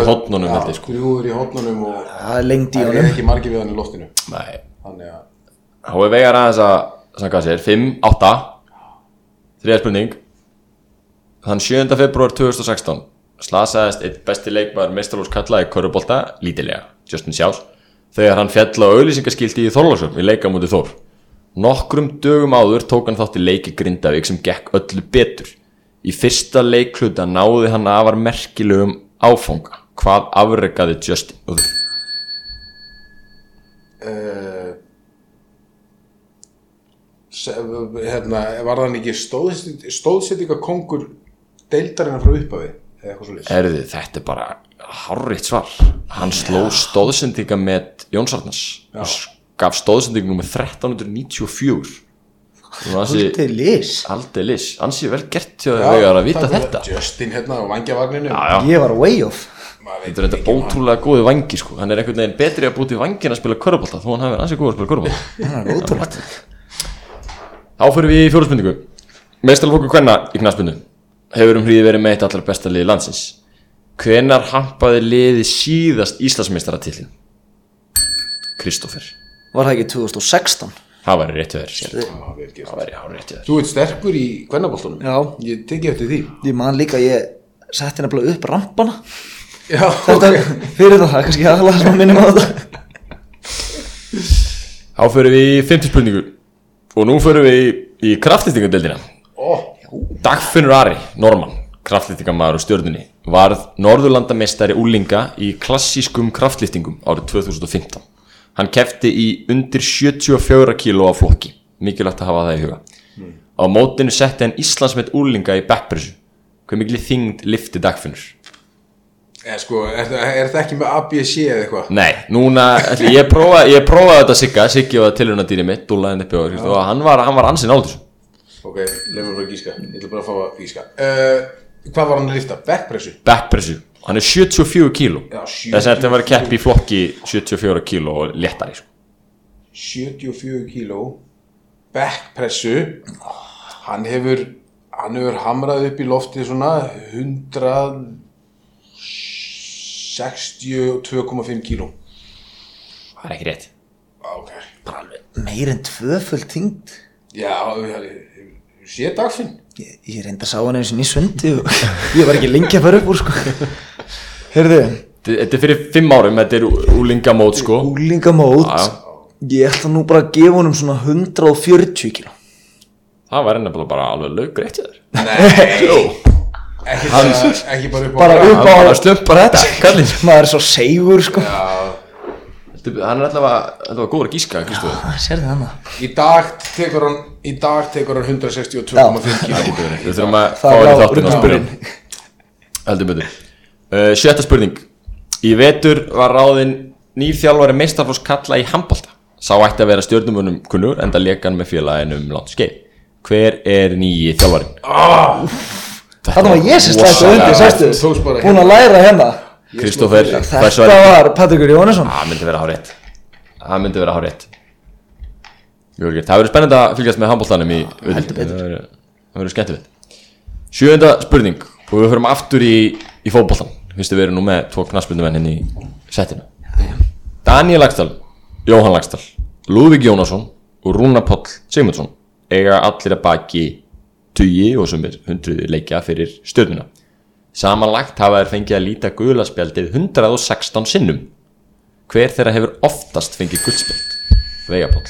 [SPEAKER 8] já,
[SPEAKER 2] held ég, sko.
[SPEAKER 8] Þrjúgur í hótnunum og
[SPEAKER 9] það er lengd í
[SPEAKER 8] það er
[SPEAKER 9] honum
[SPEAKER 8] ekki margir við hann í loftinu.
[SPEAKER 2] Nei
[SPEAKER 8] Þannig að,
[SPEAKER 2] Þá er vegar aðeins að sanga sér 5, 8 Þriða spurning Þann 7. februar 2016 slasaðist eitt besti leikmaður meistarlós kalla í Körubolta lítilega, Justin Sjálf þegar hann fjall á auðlýsingaskildi í Þorlásum í leika mútið Þór Nokkrum dögum áður tók hann þátt í leiki Grindavík sem gekk öllu betur Í fyrsta leikluta náði hann afar merkilegum áfanga Hvað afrekaði Justin? Og þú-
[SPEAKER 8] uh, hérna, var hann ekki stóðsettinga kongur deildarinnar frá upphafi?
[SPEAKER 2] Erði, þetta er bara hárriðt svar. Hann sló stóðsendinga með Jóns Arnars. Og s- gaf stóðsendingu með 1394
[SPEAKER 9] Haldið lis
[SPEAKER 2] Aldeilis, ansi vel gert hjá þeir vegar að vita þetta.
[SPEAKER 8] Justin hérna á vangjavagninu.
[SPEAKER 9] Ég var way off.
[SPEAKER 2] Þetta er þetta ótrúlega góði vangi sko. Hann er einhvern veginn betri að búti vangin að spila körubólta Þó hann hafi ansið góð að spila körubólta
[SPEAKER 9] Það ótrúlegt
[SPEAKER 2] Þá fyrir við í fjóruðspurningu Meistarlokku hvenna í knaspinu Hefur um hríði verið með eitt allar besta liði landsins. Hvenar hampaði liði síðast Íslandsmeistaratillin? Kristófer.
[SPEAKER 9] Var það ekki 2016?
[SPEAKER 2] Það væri rétt hjá þér. Það væri hár rétt hjá þér.
[SPEAKER 8] Þú ert sterkur í kvennaboltunum
[SPEAKER 9] Já.
[SPEAKER 8] Ég teki eftir því.
[SPEAKER 9] Ég man líka að ég setti nefnilega upp rampana.
[SPEAKER 8] Já,
[SPEAKER 9] Þetta fyrir það, það er kannski aðalega sem að minnum á þetta.
[SPEAKER 2] Þá fyrir við í fimmtu spurningu. Og nú fyrir við í, í kraftlýtingadeldina
[SPEAKER 8] Ó,
[SPEAKER 2] Dagfinnur Ari, Norman, kraftlýtingamæður og stjörnunni varð Norðurlandameistari úlinga í klassískum kraftlýftingum árið 2015 Hann kefti í undir 74 kíló af flokki. Mikilvægt að hafa það í huga. Á mótinu setti hann Íslandsmet úlinga í backpressu. Hvað mikil þyngd lifti Dagfinnur?
[SPEAKER 8] er, sko, er, er það ekki með ABC eða eitthvað?
[SPEAKER 2] Nei, núna, ég prófaði ég prófaði þetta Sigga, Siggi var tilhörna mitt, dúlaði uppi og, hann var, var ansinn áldur
[SPEAKER 8] Ok, lefum við að gíska. Ég ætla bara að fá að gíska. Uh, Hvað var hann að lifta? Backpressu?
[SPEAKER 2] backpressu, hann er 74 kíló.
[SPEAKER 8] Já,
[SPEAKER 2] þess að þetta var kepp í flokki 74 kíló og léttari sko.
[SPEAKER 8] 74 kíló. Backpressu. Hann hefur Hann hefur hamrað upp í lofti svona 162,5 kíló.
[SPEAKER 2] Það er ekki rétt.
[SPEAKER 8] Ok.
[SPEAKER 9] Bara alveg meir en tvöföld þyngd.
[SPEAKER 8] Já, sé dagfinn
[SPEAKER 9] Ég, ég reynda að sá hann eins og ný sundi og ég var ekki lengi að fara upp úr sko. Heyrðu,
[SPEAKER 2] þetta er fyrir 5 árum, þetta er úlingamót sko.
[SPEAKER 9] úlingamót.
[SPEAKER 2] Já,
[SPEAKER 9] Ég ætla nú bara að gefa honum svona 140 kíló.
[SPEAKER 2] Það var ennabla bara alveg lög rétt hjá þér.
[SPEAKER 8] Nei. Ekki, bara, ekki bara upp á
[SPEAKER 9] Bara upp á
[SPEAKER 2] bara stömpar þetta,
[SPEAKER 9] Maður er svo segur sko
[SPEAKER 2] hann er allavega góður að gíska
[SPEAKER 8] Í dag tekur hann Í dag tekur hann 162,5 kíló.
[SPEAKER 2] Við þurfum að fá henni
[SPEAKER 9] lá
[SPEAKER 2] þáttinn að spyrja. Heldur betur. Uh, sjötta spurning. Í vetur var ráðinn nýr þjálfari meistarflós kalla í handbolta. Sá ætti að vera stjórnumunum kunnur enda lekan með félaginu um langt skeið. Hver er nýji þjálfarin?
[SPEAKER 9] Þannig var ég slættu
[SPEAKER 2] rosalega-
[SPEAKER 9] undir, Búin að læra hérna
[SPEAKER 2] Kristófer,
[SPEAKER 9] Þetta var Patrikur Jónesson
[SPEAKER 2] Það myndi vera hárétt Það myndi vera hárétt. Það verður spennandi að fylgjast með handbóltanum í Heldur betur. Það verður- verður skemmtilegt. Sjöunda spurning. Og við förum aftur í, í fótboltan Fyrstu við erum nú með tvo knaspundum inn í settinu. Daniel Lagstall, Jóhann Lagstall Lúðvík Jónasson og Rúna Páll Sigmundsson eiga allir að baki tugi og sem er hundruði leikja fyrir stjörnuna Samanlagt hafa þær fengið að líta gulaspjaldið 116 sinnum. Hver þeirra hefur oftast fengið guldspjald? Veigapoll.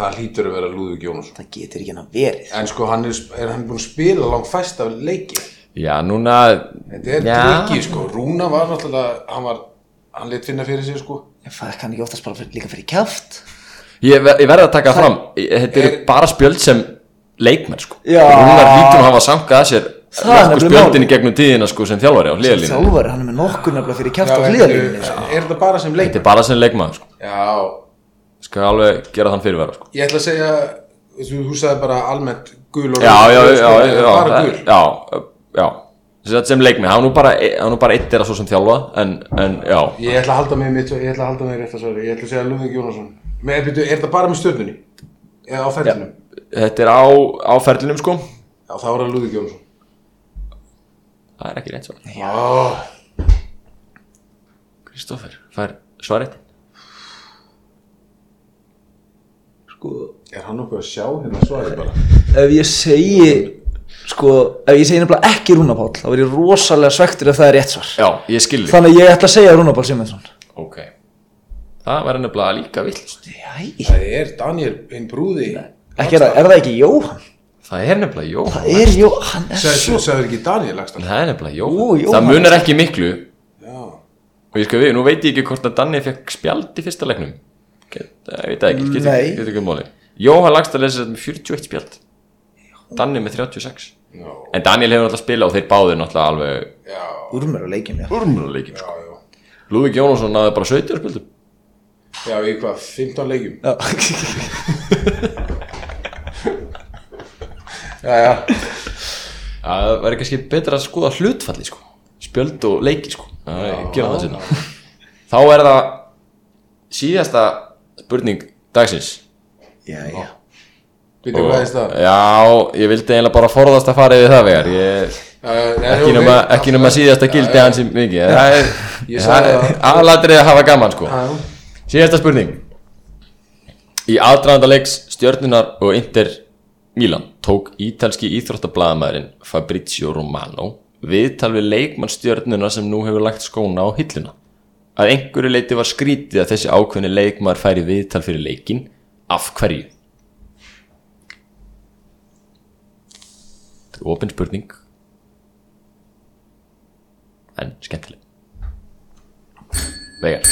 [SPEAKER 8] Það hlýtur að vera Lúðvík Jónasson.
[SPEAKER 9] Það getur ekki hann að verið.
[SPEAKER 8] En sko hann er, er hann búin að spila langt fæst af leiki?
[SPEAKER 2] Já, núna
[SPEAKER 8] Þetta er trikki sko. Rúna var náttúrulega Hann var Hann lit finna fyrir sig sko.
[SPEAKER 9] Ég fæði kann ekki oftast bara fyrir, líka fyrir kjáft
[SPEAKER 2] Ég, ver, ég verði að taka það fram Þetta eru
[SPEAKER 8] Er-
[SPEAKER 2] bara spjöld sem leikmenn sko. Rúnar að hafa sankað að sér
[SPEAKER 9] Það
[SPEAKER 2] nokkuð
[SPEAKER 9] nefnilega
[SPEAKER 2] spjöldin í
[SPEAKER 9] málið.
[SPEAKER 2] gegnum tíðina sko sem þjálfari á hliðalínu
[SPEAKER 9] Þjálfari, hann er með nokkur nefnilega fyrir kjáft á hliðalínu
[SPEAKER 8] er,
[SPEAKER 9] sko.
[SPEAKER 8] er þetta bara sem leik?
[SPEAKER 2] Þetta er bara sem leikmaður sko
[SPEAKER 8] Já
[SPEAKER 2] Skal alveg gera þann fyrirvara sko
[SPEAKER 8] Ég ætla að segja Þú, þú sagði bara almennt gul og
[SPEAKER 2] Já, já,
[SPEAKER 8] rauð,
[SPEAKER 2] já, já, já,
[SPEAKER 8] gul
[SPEAKER 2] Sem sem leikmenn, hann er nú bara, hann nú bara eitt er að svo sem þjálfa en, en já,
[SPEAKER 8] Ég ætla að halda mig mitt Ég ætla að halda mig rétt að svara Ég ætla að segja Lúðvík Jónasson er, er þetta bara með stjörnunni? Eða á ferlinum?
[SPEAKER 2] Þetta er á, á ferlinum sko.
[SPEAKER 8] Já, þá er það Lúðvík Jónasson
[SPEAKER 2] Það er ekki rétt svar.
[SPEAKER 8] Já.
[SPEAKER 2] Kristófer, fær svarið?
[SPEAKER 9] Sko,
[SPEAKER 8] Er hann nokkuð að sjá hérna svarið bara?
[SPEAKER 9] Ef ég segi Sko, ef ég segi nefnilega ekki Rúnapál þá er ég rosalega svektur ef það er rétt svar.
[SPEAKER 2] Já, ég skilði
[SPEAKER 9] Þannig að ég ætla að segja Rúnapál Simonsson
[SPEAKER 2] Ok. Það var nefnilega líka
[SPEAKER 9] Jæ,
[SPEAKER 8] Það er Daniel hinn brúði.
[SPEAKER 9] Ekki er, er það ekki Jóhann?
[SPEAKER 2] Það er nefnilega Jóhann.
[SPEAKER 9] Það er Jóhann, er
[SPEAKER 8] sagði ekki Daniel Lagstall?
[SPEAKER 2] Það er nefnilega Jóhann.
[SPEAKER 9] Jóhann.
[SPEAKER 2] Það munar ekki miklu.
[SPEAKER 8] Já.
[SPEAKER 2] Og ég skal við, nú veit ég ekki hvort að Danni fekk spjald í fyrsta leiknum. Get, Ég veit ekki, getur ekki, getur ekki máli. Jóhann að lesa þetta með 41 spjald. Danni með 36
[SPEAKER 8] Já,
[SPEAKER 2] En Daniel hefur náttúrulega spilað og þeir báðir náttúrulega alveg
[SPEAKER 8] já,
[SPEAKER 9] Úrmur á leikjum, já.
[SPEAKER 2] Urmuleikin sko. Lúðvík Jónasson náði bara 17 spjaldum.
[SPEAKER 8] Já, í hvað, 15 leikjum?
[SPEAKER 2] Það væri kannski betra að skoða hlutfalli sko. Spjöld og leiki sko. Þá er það síðasta spurning dagsins.
[SPEAKER 9] Já, já
[SPEAKER 8] það?
[SPEAKER 2] Já, ég vildi eiginlega bara forðast að fara yfir það vegar ég, ekki, nema, ekki nema síðasta gildi hans mikið. Er það. aðalatrið að hafa gaman sko. Síðasta spurning. Í aðdraðanda leiks stjörnunar og Inter Milan tók ítalski íþróttablaðamæðurinn Fabrizio Romano viðtal við leikmann stjörnunar sem nú hefur lagt skóna á hilluna. Að einhverju leiti var skrítið að þessi ákveðni leikmaður færi viðtal fyrir leikin af hverju? Þetta er opin spurning en skemmtileg. Vegar.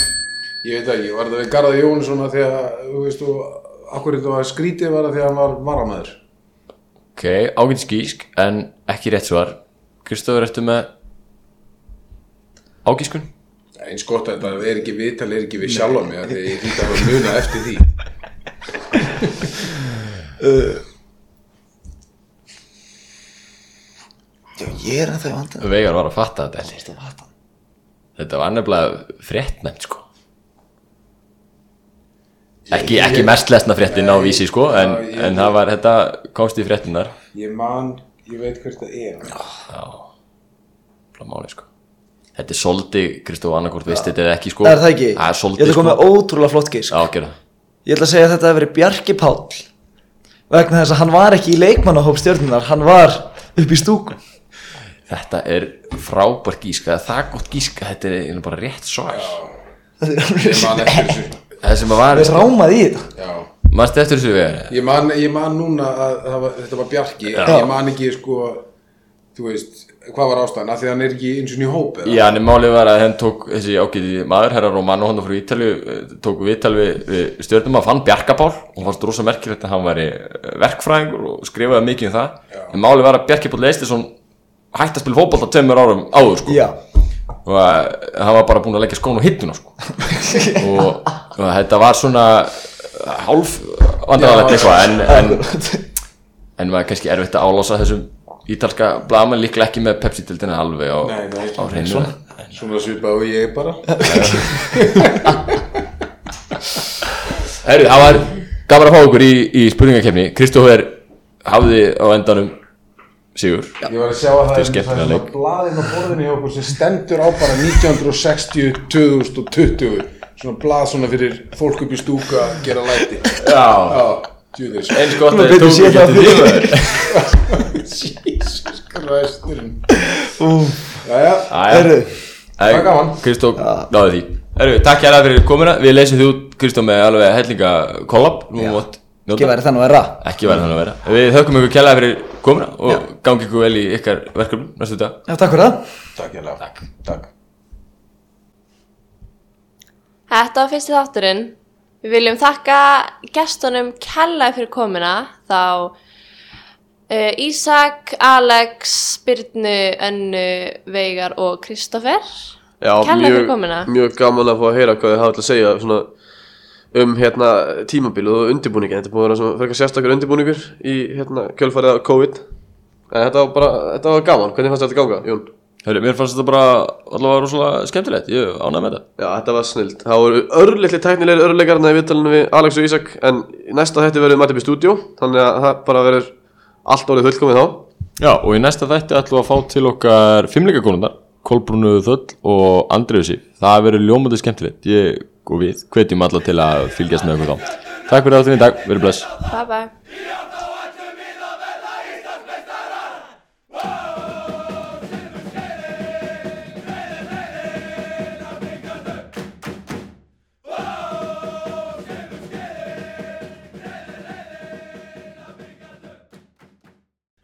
[SPEAKER 8] Ég veit ekki, var það við Garðar Jónsson að því að, þú veist, og akkur þetta var skrítið var það því að hann var varamæður.
[SPEAKER 2] Ok, ágætt skísk en ekki rétt svar Kristofur, ertu með ágískun?
[SPEAKER 8] Eins gott að þetta er ekki viðtal, er ekki við sjálfa mig, af því að ég þýtti að muna eftir því.
[SPEAKER 9] Já, ég er að þau vanda
[SPEAKER 2] Veigar var að fatta þetta. Þetta var nefnilega fréttmenn sko Ekki, ekki mest lesna fréttin á vísi sko en,
[SPEAKER 8] Já, ég-
[SPEAKER 2] en það var, þetta komst í fréttinar
[SPEAKER 8] Ég man, ég veit hvert það er.
[SPEAKER 2] Máli, sko. Þetta er soldi, Kristof annarkort veist þetta er ekki sko.
[SPEAKER 9] Er það ekki?
[SPEAKER 2] Það er
[SPEAKER 9] Ég
[SPEAKER 2] soldi
[SPEAKER 9] ætla að
[SPEAKER 2] sko.
[SPEAKER 9] koma með ótrúlega flott gísk
[SPEAKER 2] Já, það.
[SPEAKER 9] Ég ætla að segja að þetta hefur verið Bjarki Páll vegna þess að hann var ekki í leikmannahóp stjórnunar hann var upp í stúku.
[SPEAKER 2] Þetta er frábær gíska, það er gott gíska, þetta er bara rétt svar.
[SPEAKER 9] Þetta er alveg.
[SPEAKER 2] Það sem að var,
[SPEAKER 9] Við rámaði í þetta
[SPEAKER 8] Já.
[SPEAKER 2] mannstu eftir þessu vegar?
[SPEAKER 8] Ég man, ég man núna að það var, þetta var Bjarki,
[SPEAKER 2] Já.
[SPEAKER 8] en ég man ekki, sko, þú veist, hvað var ástæðan, af því að hann er ekki eins og í hóp, eða?
[SPEAKER 2] Já, en málið var að henn tók þessi ágæti maður, herra Romano, hann frá Ítalju, eh, tók viðtal við, við stjórnum að fann Bjarkapál og fannst rosa merkilegt að hann væri eh, verkfræðingur og skrifaði mikið um það. En málið var að Bjarkapál Eistisson hætti að spila fótbolta tveimur árum áður, sko.
[SPEAKER 9] Já,
[SPEAKER 2] Og að hann var bara búinn að leggja skón á hittuna, sko. og, og þetta var svona hálf vandrarlegt eitthvað, en, en, en var kannski erfitt að álása þessum ítalska blaðamenn líklega ekki með Pepsi-dildina alveg á,
[SPEAKER 8] Nei, nei,
[SPEAKER 2] á hreinu.
[SPEAKER 8] Svona svipað og ég bara.
[SPEAKER 2] Herru, það var gaman að fá okkur í, í spurningakefni Kristófer hafði á endanum sigur.
[SPEAKER 8] Ég var að sjá að það
[SPEAKER 2] Þetta er
[SPEAKER 8] svona blaðinn á borðinu hjá okkur sem stendur á bara 1960, 2020 svona blað svona fyrir fólk upp í stúku að gera læti.
[SPEAKER 2] Já, eins gott að
[SPEAKER 9] það
[SPEAKER 2] getið
[SPEAKER 9] fyrir.
[SPEAKER 2] því
[SPEAKER 8] Jesus Christurinn. Jæja, Það var gaman.
[SPEAKER 2] Kristó náði því. Takk hérlega fyrir komuna. Við leysum því út Kristó með alveg hellinga kollab. Nú mátt
[SPEAKER 9] ekki
[SPEAKER 2] njóta
[SPEAKER 9] væri þannig að vera
[SPEAKER 2] Ekki verði þannig að vera Við þökkum ykkur kærlega fyrir komuna Og gangi ykkur vel í ykkar verkefnum næstu dag
[SPEAKER 9] Já, takk fyrir það.
[SPEAKER 8] Takk ég Takk, takk.
[SPEAKER 3] Þetta var fyrsti þátturinn. Við viljum þakka gestunum kella fyrir komuna. Þá uh, Ísak, Alex, Byrnu, Önnu, Veigar og Kristoffer.
[SPEAKER 1] Já,
[SPEAKER 3] Kærlega fyrir
[SPEAKER 1] mjög,
[SPEAKER 3] komuna.
[SPEAKER 1] mjög gaman að fá að heyra hvað þið hafa til að segja svona, um hérna, tímabil og undirbúningi Þetta er búið að vera svona frekar sérstakar undirbúningur í hérna, kjölfarið af COVID En þetta var bara, þetta var gaman, hvernig fannst þetta ganga, Jón?
[SPEAKER 2] Herru, mér fannst þetta bara allavega rosalega skemmtilegt Ég ánægði með þetta
[SPEAKER 1] Já, þetta var snilt. Það voru örlitli tæknilegir örleikarna í viðtalinu við Alex og Ísak en næsta hætti verður mætið í stúdíó þannig að það bara verður allt orðið fullkomið þá.
[SPEAKER 2] Já, og í næsta þætti ætlum við að fá til okkar fimmleikakonundar, Kolbrúnu Þöll og Andriðu Sif. Það verður ljómandi skemmtilegt. Ég og við hvetjum alla til að fylgjast með okkur þá. Takk fyrir áttunni í dag, verið bless.
[SPEAKER 3] Bye bye.